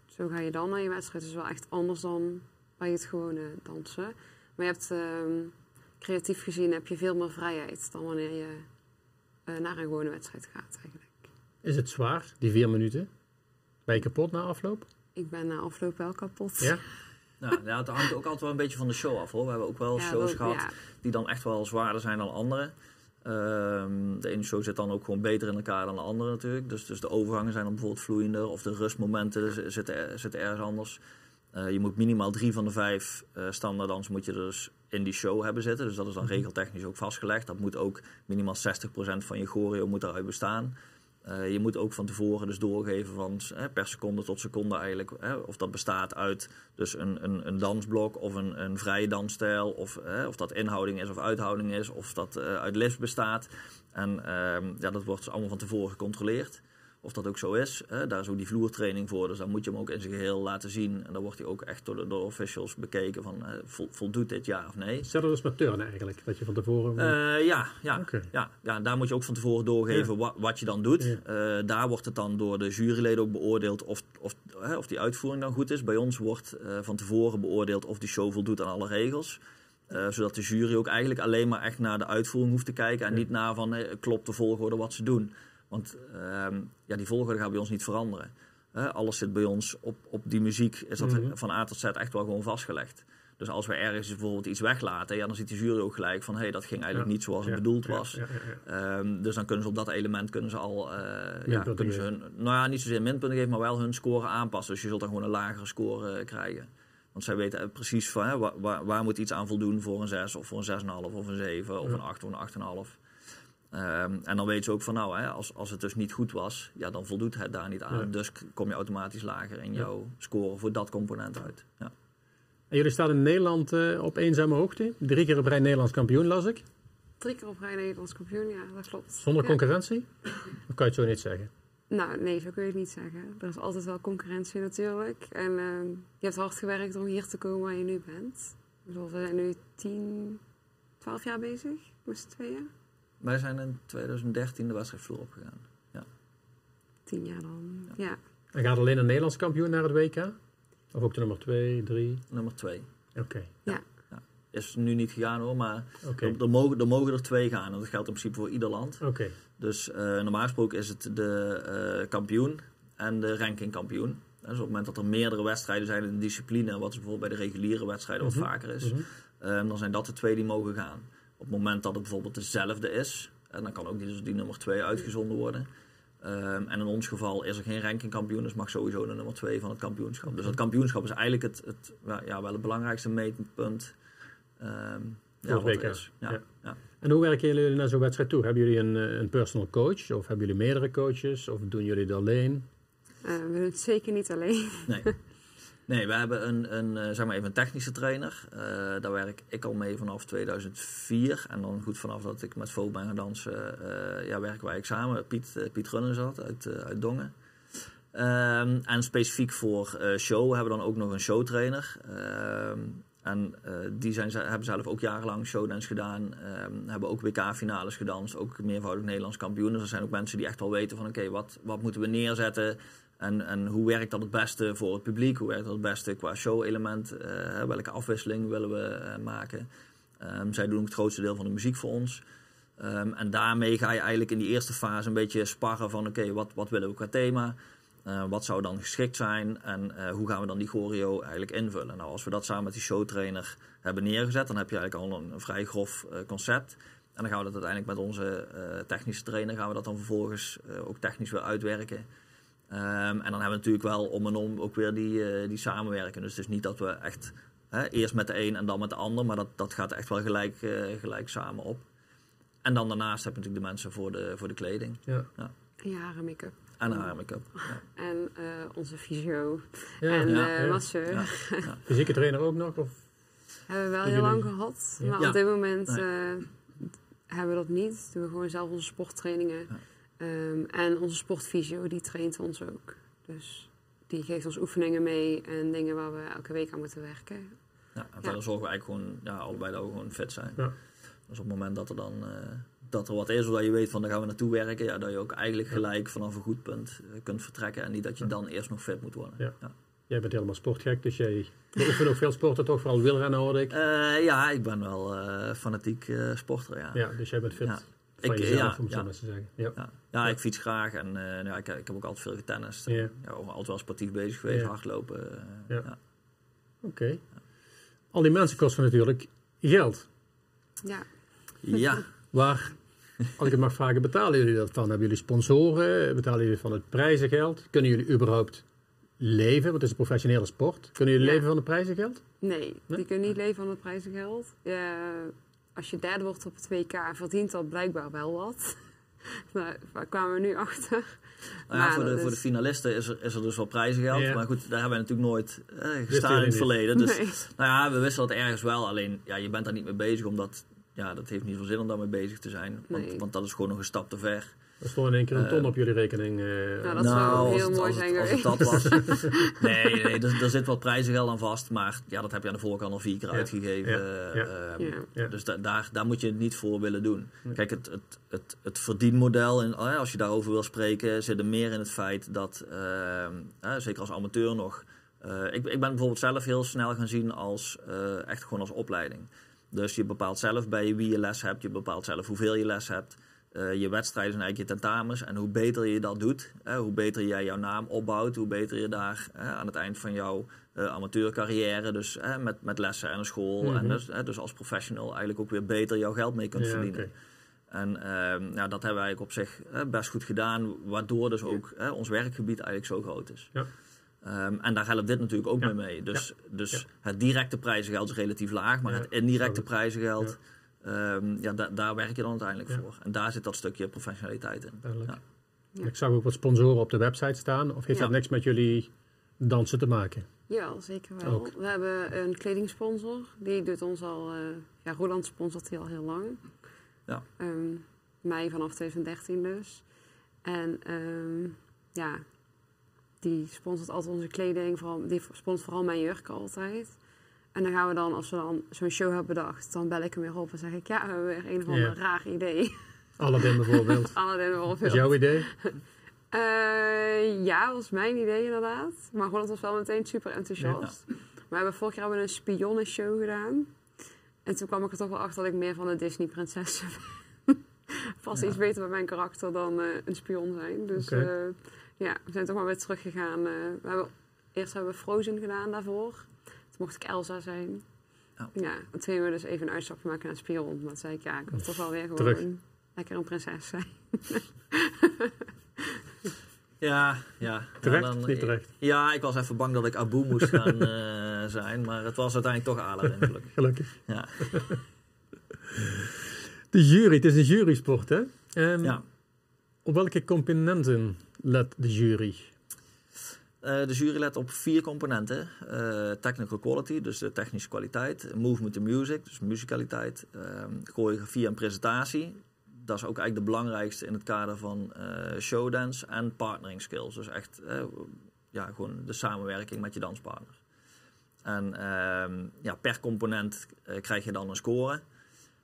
zo ga je dan naar je wedstrijd. Het is wel echt anders dan bij het gewone dansen. Maar je hebt, ehm, creatief gezien heb je veel meer vrijheid dan wanneer je eh, naar een gewone wedstrijd gaat eigenlijk.
Is het zwaar, die vier minuten? Ben je kapot na afloop?
Ik ben na afloop wel kapot.
Ja?
Nou, ja, het hangt ook altijd wel een beetje van de show af hoor. We hebben ook wel
Ja,
shows
dat-
gehad
ja.
die dan echt wel zwaarder zijn dan andere. Ehm, de ene show zit dan ook gewoon beter in elkaar dan de andere natuurlijk. Dus, dus de overgangen zijn dan bijvoorbeeld vloeiender of de rustmomenten zitten, er- zitten ergens anders. Eh, je moet minimaal drie van de vijf uh, standaarddans moet je dus in die show hebben zitten. Dus dat is dan regeltechnisch ook vastgelegd. Dat moet ook minimaal 60% van je choreo moet eruit bestaan. Uh, je moet ook van tevoren dus doorgeven van eh, per seconde tot seconde eigenlijk. Eh, of dat bestaat uit dus een, een, een dansblok of een, een vrije dansstijl. Of, eh, of dat inhouding is of uithouding is. Of dat uh, uit lifts bestaat. En ja, dat wordt dus allemaal van tevoren gecontroleerd. Of dat ook zo is. Hè. Daar is ook die vloertraining voor. Dus dan moet je hem ook in zijn geheel laten zien. En dan wordt hij ook echt door de, door officials bekeken van eh, voldoet dit ja of nee.
Hetzelfde als met turnen eigenlijk. Dat je van tevoren...
Uh, ja, ja,
okay.
ja, ja, daar moet je ook van tevoren doorgeven ja. wat, wat je dan doet. Ja. Uh, daar wordt het dan door de juryleden ook beoordeeld of, of, hè, of die uitvoering dan goed is. Bij ons wordt van tevoren beoordeeld of die show voldoet aan alle regels. Uh, zodat de jury ook eigenlijk alleen maar echt naar de uitvoering hoeft te kijken. En niet naar van klopt de volgorde wat ze doen. Want uh, ja, die volgorde gaat bij ons niet veranderen. alles zit bij ons op, op die muziek, is dat
Mhm.
van A tot Z echt wel gewoon vastgelegd. Dus als we ergens bijvoorbeeld iets weglaten, ja, dan ziet de jury ook gelijk van hé, hey, dat ging eigenlijk
Ja.
niet zoals het bedoeld
ja,
was. Ehm, dus dan kunnen ze op dat element kunnen ze al eh, ja, kunnen ze hun, nou ja, niet zozeer minpunten geven, maar wel hun score aanpassen. Dus je zult dan gewoon een lagere score eh, krijgen. Want zij weten eh, precies van hè, waar, moet iets aan voldoen voor een 6 of voor een 6,5 of een 7 of een 8 of een 8,5. Ehm, en dan weten ze ook van nou, hè, als, als het dus niet goed was, ja, dan voldoet het daar niet aan.
Ja.
Dus kom je automatisch lager in
Ja.
jouw score voor dat component uit. Ja.
En jullie staan in Nederland eh, op eenzame hoogte. Drie keer op rij Nederlands kampioen, las ik.
Drie keer op rij Nederlands kampioen, ja, dat klopt.
Zonder
Ja.
concurrentie? Of kan je het zo niet zeggen?
Nou, nee, zo kun je het niet zeggen. Er is altijd wel concurrentie natuurlijk. En eh, je hebt hard gewerkt om hier te komen waar je nu bent. Ik bedoel, we zijn nu 10, 12 jaar bezig met z'n tweeën.
Wij zijn in 2013 de wedstrijdvloer opgegaan.
10 jaar dan, ja.
En gaat alleen een Nederlands kampioen naar het WK? Of ook de nummer 2, 3?
Nummer 2.
Oké,
Is nu niet gegaan hoor, maar Er, er mogen, er mogen er twee gaan. En dat geldt in principe voor ieder land.
oké.
Dus eh, normaal gesproken is het de eh, kampioen en de rankingkampioen. Dus op het moment dat er meerdere wedstrijden zijn in de discipline, wat bijvoorbeeld bij de reguliere wedstrijden wat
Mhm,
vaker is,
Mhm.
eh, dan zijn dat de twee die mogen gaan. Op het moment dat het bijvoorbeeld dezelfde is, en dan kan ook die, dus die nummer twee uitgezonden worden. Ehm, en in ons geval is er geen rankingkampioen, dus mag sowieso de nummer twee van het kampioenschap. Dus het kampioenschap is eigenlijk het, het, ja, wel het belangrijkste meetpunt. ja,
het
wat
WK.
is. Ja,
Ja.
ja.
En hoe werken jullie naar zo'n wedstrijd toe? Hebben jullie een, eh, een personal coach? Of hebben jullie meerdere coaches? Of doen jullie het alleen?
Eh, we doen het zeker niet alleen.
Nee. Nee, we hebben een, een, eh, zeg maar even een technische trainer. Eh, daar werk ik al mee vanaf 2004. En dan goed vanaf dat ik met Vogue ben gaan dansen, eh, ja, werken wij samen. Piet, Piet Runnen zat uit, uit Dongen. Ehm, en specifiek voor show hebben we dan ook nog een showtrainer. Ehm, en die zijn, hebben zelf ook jarenlang showdance gedaan. Ehm, hebben ook WK-finales gedanst. Ook meervoudig Nederlands kampioen. Dus er zijn ook mensen die echt wel weten van... oké, wat, wat moeten we neerzetten... En, en hoe werkt dat het beste voor het publiek? Hoe werkt dat het beste qua show-element? Eh, welke afwisseling willen we eh, maken? Ehm, zij doen ook het grootste deel van de muziek voor ons. Ehm, en daarmee ga je eigenlijk in die eerste fase een beetje sparren van... oké, wat, wat willen we qua thema? Eh, wat zou dan geschikt zijn? En hoe gaan we dan die choreo eigenlijk invullen? Nou, als we dat samen met die showtrainer hebben neergezet... dan heb je eigenlijk al een, vrij grof concept... En dan gaan we dat uiteindelijk met onze technische trainer... gaan we dat dan vervolgens ook technisch weer uitwerken... Ehm, en dan hebben we natuurlijk wel om en om ook weer die, eh, die samenwerken. Dus het is niet dat we echt hè, eerst met de een en dan met de ander, maar dat, dat gaat echt wel gelijk, eh, gelijk samen op. En dan daarnaast heb je natuurlijk de mensen voor de, voor de kleding
Ja.
En je haren, make-up.
en haar make-up. Ja.
En eh, onze fysio.
Ja,
en
ja,
eh
ja.
masseur.
Ja.
Fysieke trainer ook nog? Of?
Hebben we wel heel lang gehad.
Ja.
Maar
Ja.
op dit moment
Nee.
eh, hebben we dat niet. Doen we gewoon zelf onze sporttrainingen. Ehm, en onze sportfysio, die traint ons ook. Dus die geeft ons oefeningen mee en dingen waar we elke week aan moeten werken.
Ja, en verder zorgen we eigenlijk gewoon, ja, allebei dat we gewoon fit zijn.
Ja.
Dus op het moment dat er dan eh, dat er wat is, zodat je weet van daar gaan we naartoe werken, ja, dat je ook eigenlijk gelijk vanaf een goed punt eh, kunt vertrekken en niet dat je
Ja.
dan eerst nog fit moet worden.
Ja.
Ja.
Jij bent helemaal sportgek, dus jij beoefent ook veel sporten, toch? Vooral wielrennen hoorde ik.
Eh, ja, ik ben wel eh, fanatiek eh, sporter, ja.
Ja, dus jij bent fit
Ja.
Van
Ik-
jezelf,
ja,
om het zo
ja.
maar te zeggen. Ja.
Ja, ja ik fiets graag en eh, ja, ik, ik heb ook altijd veel getennist.
Ja.
Ja, altijd wel sportief bezig geweest,
Ja.
hardlopen. eh,
Ja.
ja.
Oké. Al die mensen kosten natuurlijk geld.
Ja,
Ja.
Waar, als ik het mag vragen, betalen jullie dat van? Hebben jullie sponsoren? Betalen jullie van het prijzengeld? Kunnen jullie überhaupt leven? Want het is een professionele sport. Kunnen jullie
Ja.
leven van het prijzengeld?
nee,
Nee?
die kunnen niet leven van het prijzengeld. Ja, als je derde wordt op het WK, verdient dat blijkbaar wel wat. Nou, Daar kwamen we nu achter.
Nou ja,
Maar
voor, de, voor de
is-
finalisten is er, is er dus wel prijzengeld.
Ja.
Maar goed, daar hebben wij natuurlijk nooit eh, gestaan in het verleden. Dus
Nee.
nou ja, we wisten dat ergens wel. Alleen, ja, je bent daar niet mee bezig, omdat ja, dat heeft niet veel zin om daarmee bezig te zijn. Want,
Nee.
want dat is gewoon nog een stap te ver.
Er stond in één keer een ton
Eh,
op jullie rekening. eh,
Nou, dat zou
als
heel
het-
mooi
als
zijn
het, als het
geweest.
dat was. nee, nee er, er zit wat prijzengeld aan vast. Maar ja, dat heb je aan de voorkant al vier keer
Ja.
uitgegeven.
Ja. Ja.
Ehm. Dus da- daar, daar moet je het niet voor willen doen. Kijk, het, het, het, het verdienmodel, en, oh als je daarover wil spreken, zit er meer in het feit dat, ehm, eh, zeker als amateur nog, eh, ik, ik ben bijvoorbeeld zelf heel snel gaan zien als eh, echt gewoon als opleiding. Dus je bepaalt zelf bij wie je les hebt, je bepaalt zelf hoeveel je les hebt. Eh, je wedstrijden zijn eigenlijk je tentamens. En hoe beter je dat doet, hoe beter jij jouw naam opbouwt, hoe beter je daar aan het eind van jouw uh, amateurcarrière, dus met, met lessen en een school, en
Mhm.
dus, dus als professional eigenlijk ook weer beter jouw geld mee kunt
Ja,
verdienen. En ehm, ja, dat hebben wij eigenlijk op zich eh, best goed gedaan, waardoor dus ook eh, ons werkgebied eigenlijk zo groot is.
Ja.
Ehm, en daar helpt dit natuurlijk ook mee mee. Dus, dus het directe prijzengeld is relatief laag, maar het indirecte prijzengeld, ja. ja, da- daar werk je dan uiteindelijk
Ja.
voor. En daar zit dat stukje professionaliteit in.
Duidelijk.
Ja.
Ja.
Ik zag ook wat sponsoren op de website staan. Of heeft
Ja.
dat niks met jullie dansen te maken?
Ja, zeker wel.
Ook.
We hebben een kledingsponsor. Die doet ons al... eh ja, Roland sponsort die al heel lang.
Ja.
Ehm, mei vanaf 2013 dus. En ehm, ja, die sponsort altijd onze kleding. Vooral, die sponsort vooral mijn jurken altijd. En dan gaan we dan, als we dan zo'n show hebben bedacht, dan bel ik hem weer op en zeg ik... Ja, we hebben weer een of ander
Ja.
raar idee.
Aladdin bijvoorbeeld.
Aladdin
Dat is
bijvoorbeeld.
jouw idee?
Eh, ja, dat was mijn idee inderdaad. Maar Roland was wel meteen super enthousiast. We hebben vorig jaar hebben we een spionnenshow gedaan. En toen kwam ik er toch wel achter dat ik meer van de Disney-prinsessen ben. Past
Ja.
iets beter bij mijn karakter dan eh, een spion zijn. Dus eh, ja, we zijn toch maar weer teruggegaan. eh we hebben, eerst hebben we Frozen gedaan daarvoor. Mocht ik Elsa zijn.
Ja.
Ja, toen gingen we dus even een uitstapje maken naar spion. Maar toen zei ik, ja, ik wil toch wel weer gewoon
Terug.
lekker een prinses zijn.
Ja, ja.
Terecht?
Ja, dan-
Niet terecht.
Ja, ik was even bang dat ik Abu moest gaan eh, zijn, maar het was uiteindelijk toch Aladdin gelukkig.
Gelukkig.
Ja.
De jury, het is een jurysport, hè? Ehm,
Ja.
Op welke componenten let de jury?
Eh, de jury let op vier componenten. Eh, technical quality, dus de technische kwaliteit. Movement to music, dus muzikaliteit. ehm choreografie en presentatie. Dat is ook eigenlijk de belangrijkste in het kader van eh, showdance. En partnering skills, dus echt ja, gewoon de samenwerking met je danspartner. En ehm, ja, per component krijg je dan een score.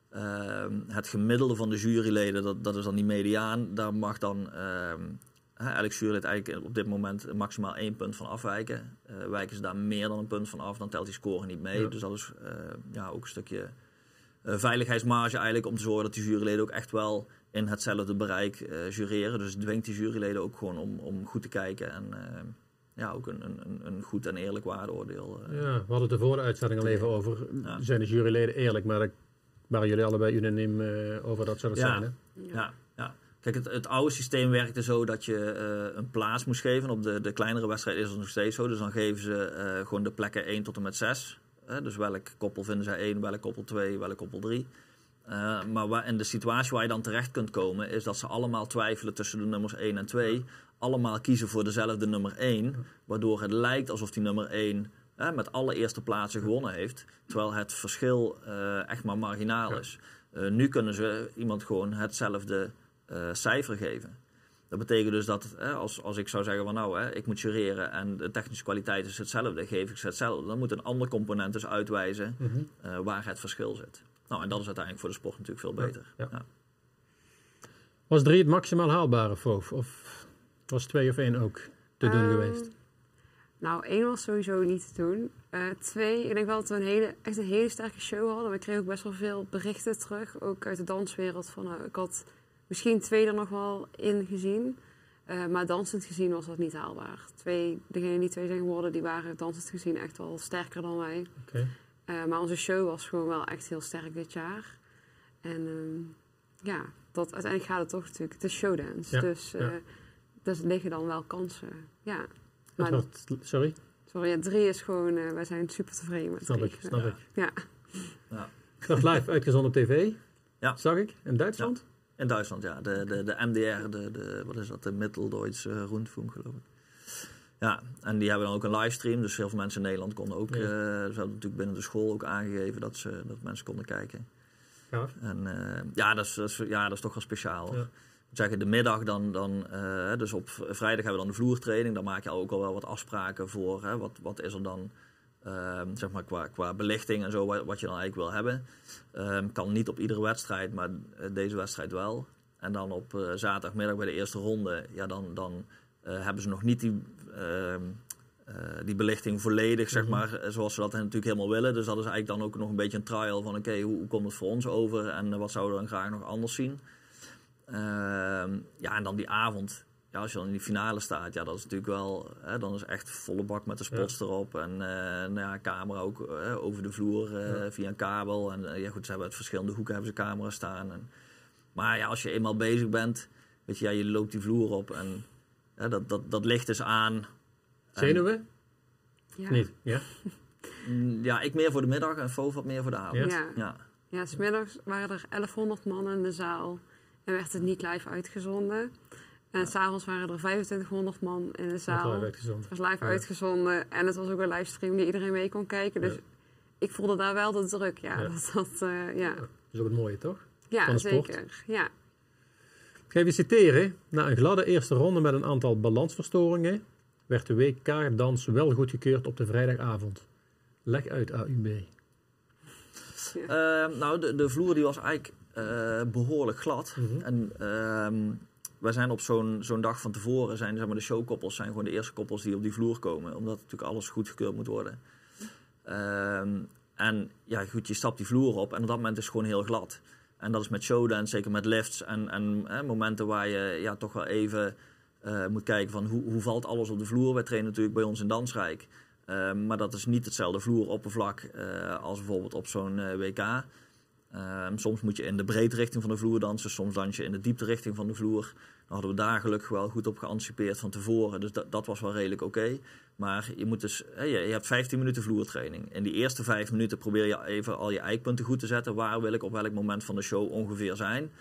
Ehm, het gemiddelde van de juryleden, dat, dat is dan die mediaan, daar mag dan Hè, elk jurylid eigenlijk op dit moment maximaal één punt van afwijken. Eh, wijken ze daar meer dan een punt van af, dan telt die score niet mee.
Ja.
Dus dat is eh, ja, ook een stukje eh, veiligheidsmarge eigenlijk om te zorgen dat die juryleden ook echt wel in hetzelfde bereik jureren. Dus het dwingt die juryleden ook gewoon om, om goed te kijken en ja, ook een, een, een goed en eerlijk waardeoordeel.
Ja, we hadden de uitzending al even over.
Ja.
Zijn de juryleden eerlijk? Maar daar waren jullie allebei unaniem over dat zou het
Ja.
zijn, hè?
Ja. Kijk, het, het oude systeem werkte zo dat je eh, een plaats moest geven. Op de, de kleinere wedstrijd is dat nog steeds zo. Dus dan geven ze eh, gewoon de plekken 1 tot en met 6. dus welk koppel vinden zij 1, welk koppel 2, welk koppel 3. Eh, maar waar, in de situatie waar je dan terecht kunt komen, is dat ze allemaal twijfelen tussen de nummers 1 en 2. Allemaal kiezen voor dezelfde nummer 1. Waardoor het lijkt alsof die nummer 1 eh, met alle eerste plaatsen gewonnen heeft. Terwijl het verschil echt maar marginaal is. Nu kunnen ze iemand gewoon hetzelfde eh, cijfer geven. Dat betekent dus dat eh, als, als ik zou zeggen van nou, hè, ik moet jureren en de technische kwaliteit is hetzelfde, geef ik ze hetzelfde. Dan moet een ander component dus uitwijzen
Mhm.
eh, waar het verschil zit. Nou, en dat is uiteindelijk voor de sport natuurlijk veel beter.
ja.
Ja.
Was drie het maximaal haalbare, Foof? Of was twee of één ook te doen
Ehm,
geweest?
Nou, één was sowieso niet te doen. Eh, twee, ik denk wel dat we een hele, echt een hele sterke show hadden. We kregen ook best wel veel berichten terug, ook uit de danswereld. Van, nou, ik had misschien twee er nog wel in gezien. Eh, maar dansend gezien was dat niet haalbaar. Twee, degenen die twee zijn geworden, die waren dansend gezien echt wel sterker dan wij.
Oké.
Eh, maar onze show was gewoon wel echt heel sterk dit jaar. En ehm, ja, dat, uiteindelijk gaat het toch natuurlijk, het is showdance.
Ja,
Dus
ja.
eh dus liggen dan wel kansen. Ja. Maar
sorry?
Sorry, ja, drie is gewoon, eh, wij zijn super tevreden met
Snap
drie.
ik, snap
Ja.
ik.
Ja.
Ik dacht live uitgezonden op tv.
Ja.
Zag ik. In Duitsland?
In Duitsland, ja. De, de, de MDR, de, de, wat is dat? De Mittelduitse Rundfunk, geloof ik. Ja, en die hebben dan ook een livestream. Dus heel veel mensen in Nederland konden ook...
Ja.
eh, ze hadden natuurlijk binnen de school ook aangegeven dat, ze, dat mensen konden kijken.
Gaaf.
En eh, ja, dat is, dat is- ja, dat is toch wel speciaal. hoor.
Ja.
Ik de middag dan, dan eh, dus op vrijdag hebben we dan de vloertraining. Dan maak je ook al wel wat afspraken voor. Hè, wat, wat is er dan, ehm, zeg maar, qua, qua belichting en zo, wat, wat je dan eigenlijk wil hebben. Ehm, kan niet op iedere wedstrijd, maar eh, deze wedstrijd wel. En dan op eh, zaterdagmiddag bij de eerste ronde, ja, dan, dan eh, hebben ze nog niet die, ehm, eh, die belichting volledig, zeg
Mhm.
maar, zoals ze dat natuurlijk helemaal willen. Dus dat is eigenlijk dan ook nog een beetje een trial van, oké, hoe, hoe komt het voor ons over en wat zouden we dan graag nog anders zien? Ja, en dan die avond. Ja, als je dan in die finale staat, ja, dat is natuurlijk wel... Hè, dan is echt volle bak met de spots erop. En eh nou ja, camera ook eh, over de vloer eh,
Ja.
via een kabel. En ja, goed, ze hebben uit verschillende hoeken hebben ze camera's staan. En, maar ja, als je eenmaal bezig bent, weet je, ja, je loopt die vloer op en ja, dat, dat, dat licht is aan. En,
Zenuwen?
Ja.
Niet? Ja?
mm, ja, ik meer voor de middag en Foof wat meer voor de avond.
Ja.
Ja.
Ja, smiddags waren er 1100 man in de zaal en werd het niet live uitgezonden. En s'avonds waren er 2500 man in de
Dat
zaal.
uitgezonden.
Het was live
Ja.
uitgezonden en het was ook een livestream die iedereen mee kon kijken. Dus
Ja.
ik voelde daar wel de druk. Ja,
Ja.
dat, dat, eh, ja.
Dat is ook het mooie, toch?
ja
Van de sport.
zeker. Ja.
Ik ga even citeren. Na een gladde eerste ronde met een aantal balansverstoringen werd de WK-dans wel goedgekeurd op de vrijdagavond. Leg uit AUB.
Ehm, nou, de, de vloer die was eigenlijk eh, behoorlijk glad.
Mhm.
En ehm wij zijn op zo'n zo'n dag van tevoren, zijn, zeg maar, de showkoppels zijn gewoon de eerste koppels die op die vloer komen. Omdat natuurlijk alles goedgekeurd moet worden. Ehm, en ja, goed, je stapt die vloer op en op dat moment is het gewoon heel glad. En dat is met showdance, zeker met lifts en, en hè, momenten waar je ja, toch wel even eh, moet kijken van hoe, hoe valt alles op de vloer. Wij trainen natuurlijk bij ons in Dansrijk. Ehm, maar dat is niet hetzelfde vloeroppervlak eh, als bijvoorbeeld op zo'n eh, WK. Ehm, soms moet je in de breedte richting van de vloer dansen, soms dans je in de diepte richting van de vloer. Daar hadden we daar gelukkig wel goed op geanticipeerd van tevoren, dus dat, dat was wel redelijk oké. Maar je, moet dus, je, hebt 15 minuten vloertraining. In die eerste 5 minuten probeer je even al je eikpunten goed te zetten. Waar wil ik op welk moment van de show ongeveer zijn?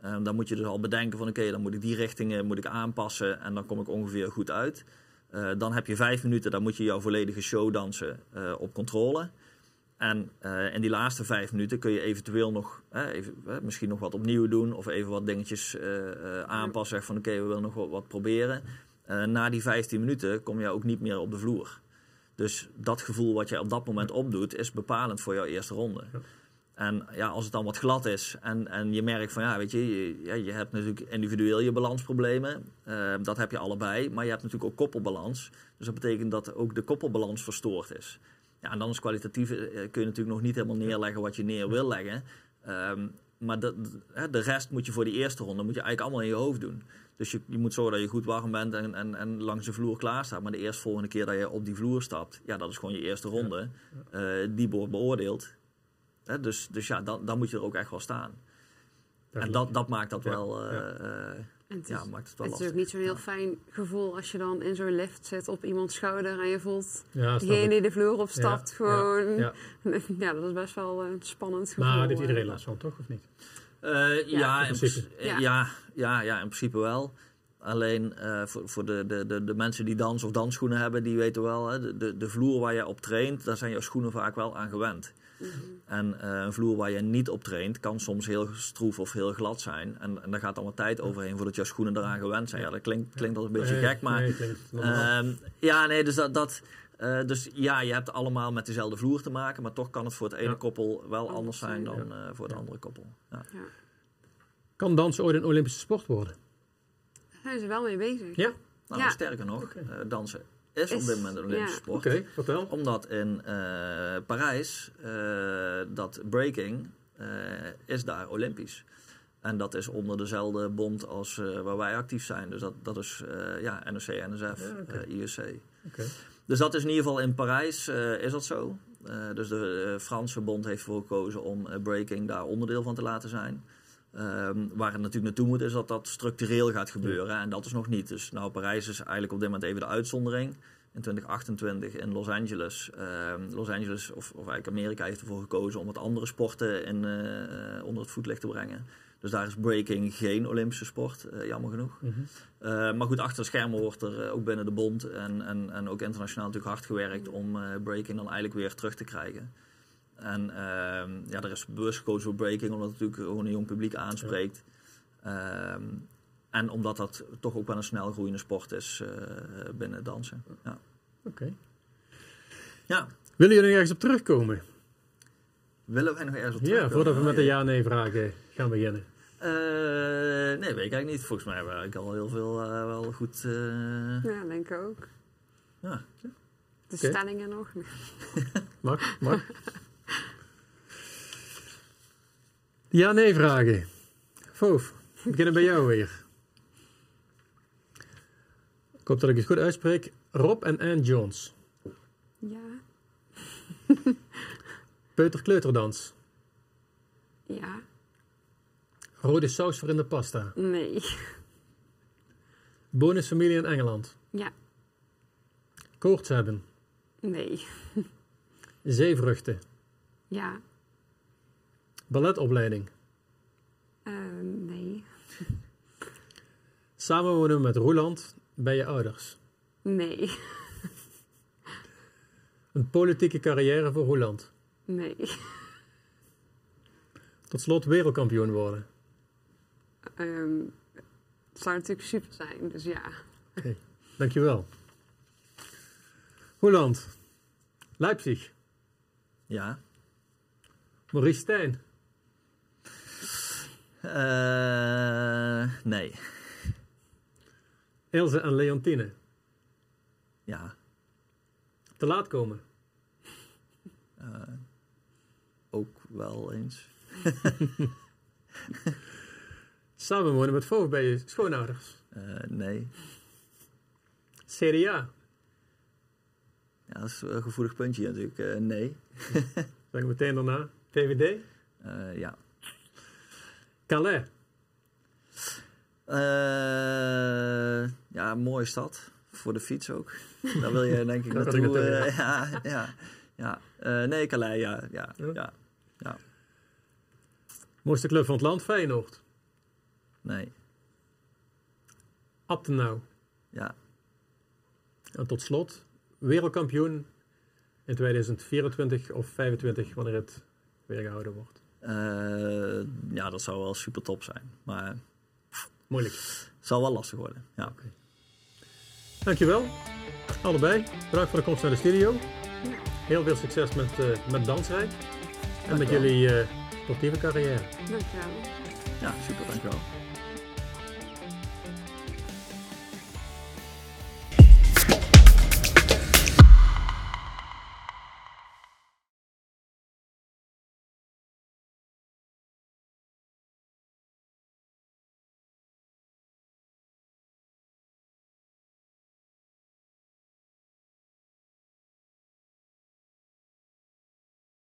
Ehm, dan moet je dus al bedenken van oké, dan moet ik die richtingen moet ik aanpassen en dan kom ik ongeveer goed uit. Eh, dan heb je vijf minuten, dan moet je jouw volledige show dansen eh, op controle. En eh, in die laatste vijf minuten kun je eventueel nog, even, misschien nog wat opnieuw doen. Of even wat dingetjes eh, eh, aanpassen. Zeg van oké, we willen nog wat, wat proberen. Na die 15 minuten kom je ook niet meer op de vloer. Dus dat gevoel wat je op dat moment opdoet, is bepalend voor jouw eerste ronde.
Ja.
En ja, als het dan wat glad is en, en je merkt van ja, weet je, je, ja, je hebt natuurlijk individueel je balansproblemen. Dat heb je allebei, maar je hebt natuurlijk ook koppelbalans. Dus dat betekent dat ook de koppelbalans verstoord is. Ja, en dan is kwalitatief, eh, kun je natuurlijk nog niet helemaal neerleggen wat je neer wil leggen. Ehm, maar de, de, rest moet je voor die eerste ronde moet je eigenlijk allemaal in je hoofd doen. Dus je, je moet zorgen dat je goed warm bent en, en, en langs de vloer klaar staat. Maar de eerste volgende keer dat je op die vloer stapt, ja, dat is gewoon je eerste ronde. Eh, die wordt beoordeeld. Hè, dus, dus ja, dan, dan moet je er ook echt wel staan. En dat, dat maakt dat
Ja,
wel, eh,
ja.
Eh,
En het is,
ja, maakt het wel
het is ook niet zo'n heel fijn gevoel als je dan in zo'n lift zit op iemands schouder en je voelt
Ja, ik.
die de vloer opstapt
Ja,
gewoon.
Ja,
Ja. dat is best wel een spannend gevoel.
Maar heeft iedereen
eh.
last van, toch? Of niet?
Eh, ja,
in
in
principe.
Ja.
Ja. Ja, ja, in principe wel. Alleen eh, voor, voor de, de, de, de mensen die dans of dansschoenen hebben, die weten wel, hè, de, de, de vloer waar je op traint, daar zijn jouw schoenen vaak wel aan gewend.
Mhm.
En eh, een vloer waar je niet op traint, kan soms heel stroef of heel glad zijn. En, en daar gaat allemaal tijd overheen voordat jouw schoenen eraan gewend zijn. Ja, dat klinkt, klinkt als een beetje
Nee,
gek, maar
nee.
Ehm, ja, nee, dus dat. dat eh, dus ja, je hebt allemaal met dezelfde vloer te maken, maar toch kan het voor het ene
Ja.
koppel wel
Anders
anders zijn dan eh, voor het
Ja.
andere koppel. Ja.
Kan dansen ooit een Olympische sport worden?
Daar zijn ze wel mee bezig.
Ja?
Nou,
Ja.
sterker nog, eh, dansen is, op dit moment een Olympische
ja.
sport.
Oké, vertel.
Omdat in eh, Parijs eh, dat breaking eh, is daar Olympisch. En dat is onder dezelfde bond als eh, waar wij actief zijn. Dus dat, dat is eh, ja, NOC, NSF,
Ja,
IOC. Dus dat is in ieder geval in Parijs eh, is dat zo. Eh, dus de Franse bond heeft ervoor gekozen om breaking daar onderdeel van te laten zijn. Ehm, waar het natuurlijk naartoe moet is dat dat structureel gaat gebeuren. En dat is nog niet. Dus nou, Parijs is eigenlijk op dit moment even de uitzondering. In 2028 in Los Angeles. Ehm, Los Angeles, of, of eigenlijk Amerika, heeft ervoor gekozen om wat andere sporten in, eh, onder het voetlicht te brengen. Dus daar is breaking geen Olympische sport, eh, jammer genoeg.
Mhm.
Uh, maar goed, achter de schermen wordt er uh, ook binnen de bond en, en, en ook internationaal natuurlijk hard gewerkt om breaking dan eigenlijk weer terug te krijgen. En uh, ja, er is bewust gekozen voor breaking, omdat het natuurlijk gewoon een jong publiek aanspreekt. Ja. Um, en omdat dat toch ook wel een snel groeiende sport is uh, binnen dansen. Ja.
Oké. Okay.
Ja.
Willen jullie ergens op terugkomen?
Willen wij nog ergens op
Ja,
terugkomen?
voordat we met de ja-nee-vragen gaan beginnen.
Uh, nee, weet ik eigenlijk niet. Volgens mij hebben we eigenlijk al heel veel uh, wel goed. Uh...
Ja, denk ik ook.
Ja.
De okay. stellingen nog.
mag, mag. Ja-nee-vragen. Foof. we beginnen bij jou weer. Ik hoop dat ik het goed uitspreek. Rob en Ann Jones.
Ja.
Peuter-kleuterdans.
Ja.
Rode saus voor in de pasta.
Nee.
Bonusfamilie in Engeland.
Ja.
Koorts hebben.
Nee.
Zeevruchten.
Ja.
Balletopleiding.
Eh, nee.
Samenwonen met Roeland bij je ouders.
Nee.
Een politieke carrière voor Roeland.
Nee.
Tot slot wereldkampioen worden.
Ehm, het zou natuurlijk super zijn, dus ja.
Dankjewel. Roeland. Leipzig.
Ja.
Maurice Stijn.
Eh, nee.
Ilse en Leontine.
Ja.
Te laat komen.
Eh, ook wel eens.
Samenwonen met voogd bij je schoonouders.
Eh, nee.
CDA.
Ja, dat is een gevoelig puntje natuurlijk. Eh, nee.
Zeg ik meteen daarna.
Eh, ja.
Calais.
Eh, ja, mooie stad. Voor de fiets ook. Daar wil je denk ik naartoe. eh, ja, ja, ja. Eh, nee, Calais, ja. ja,
Ja.
ja.
Mooiste club van het land, Feyenoord.
Nee,
Abtenau.
ja.
En tot slot, wereldkampioen in 2024 of 2025, wanneer het weer gehouden wordt.
Eh, ja, dat zou wel super top zijn. Maar het
Moeilijk.
zal wel lastig worden. Ja.
Dankjewel, allebei. Bedankt voor de komst naar de studio. Heel veel succes met, eh met Dansrijk. En met jullie eh, sportieve carrière.
Dankjewel.
ja, super, dankjewel.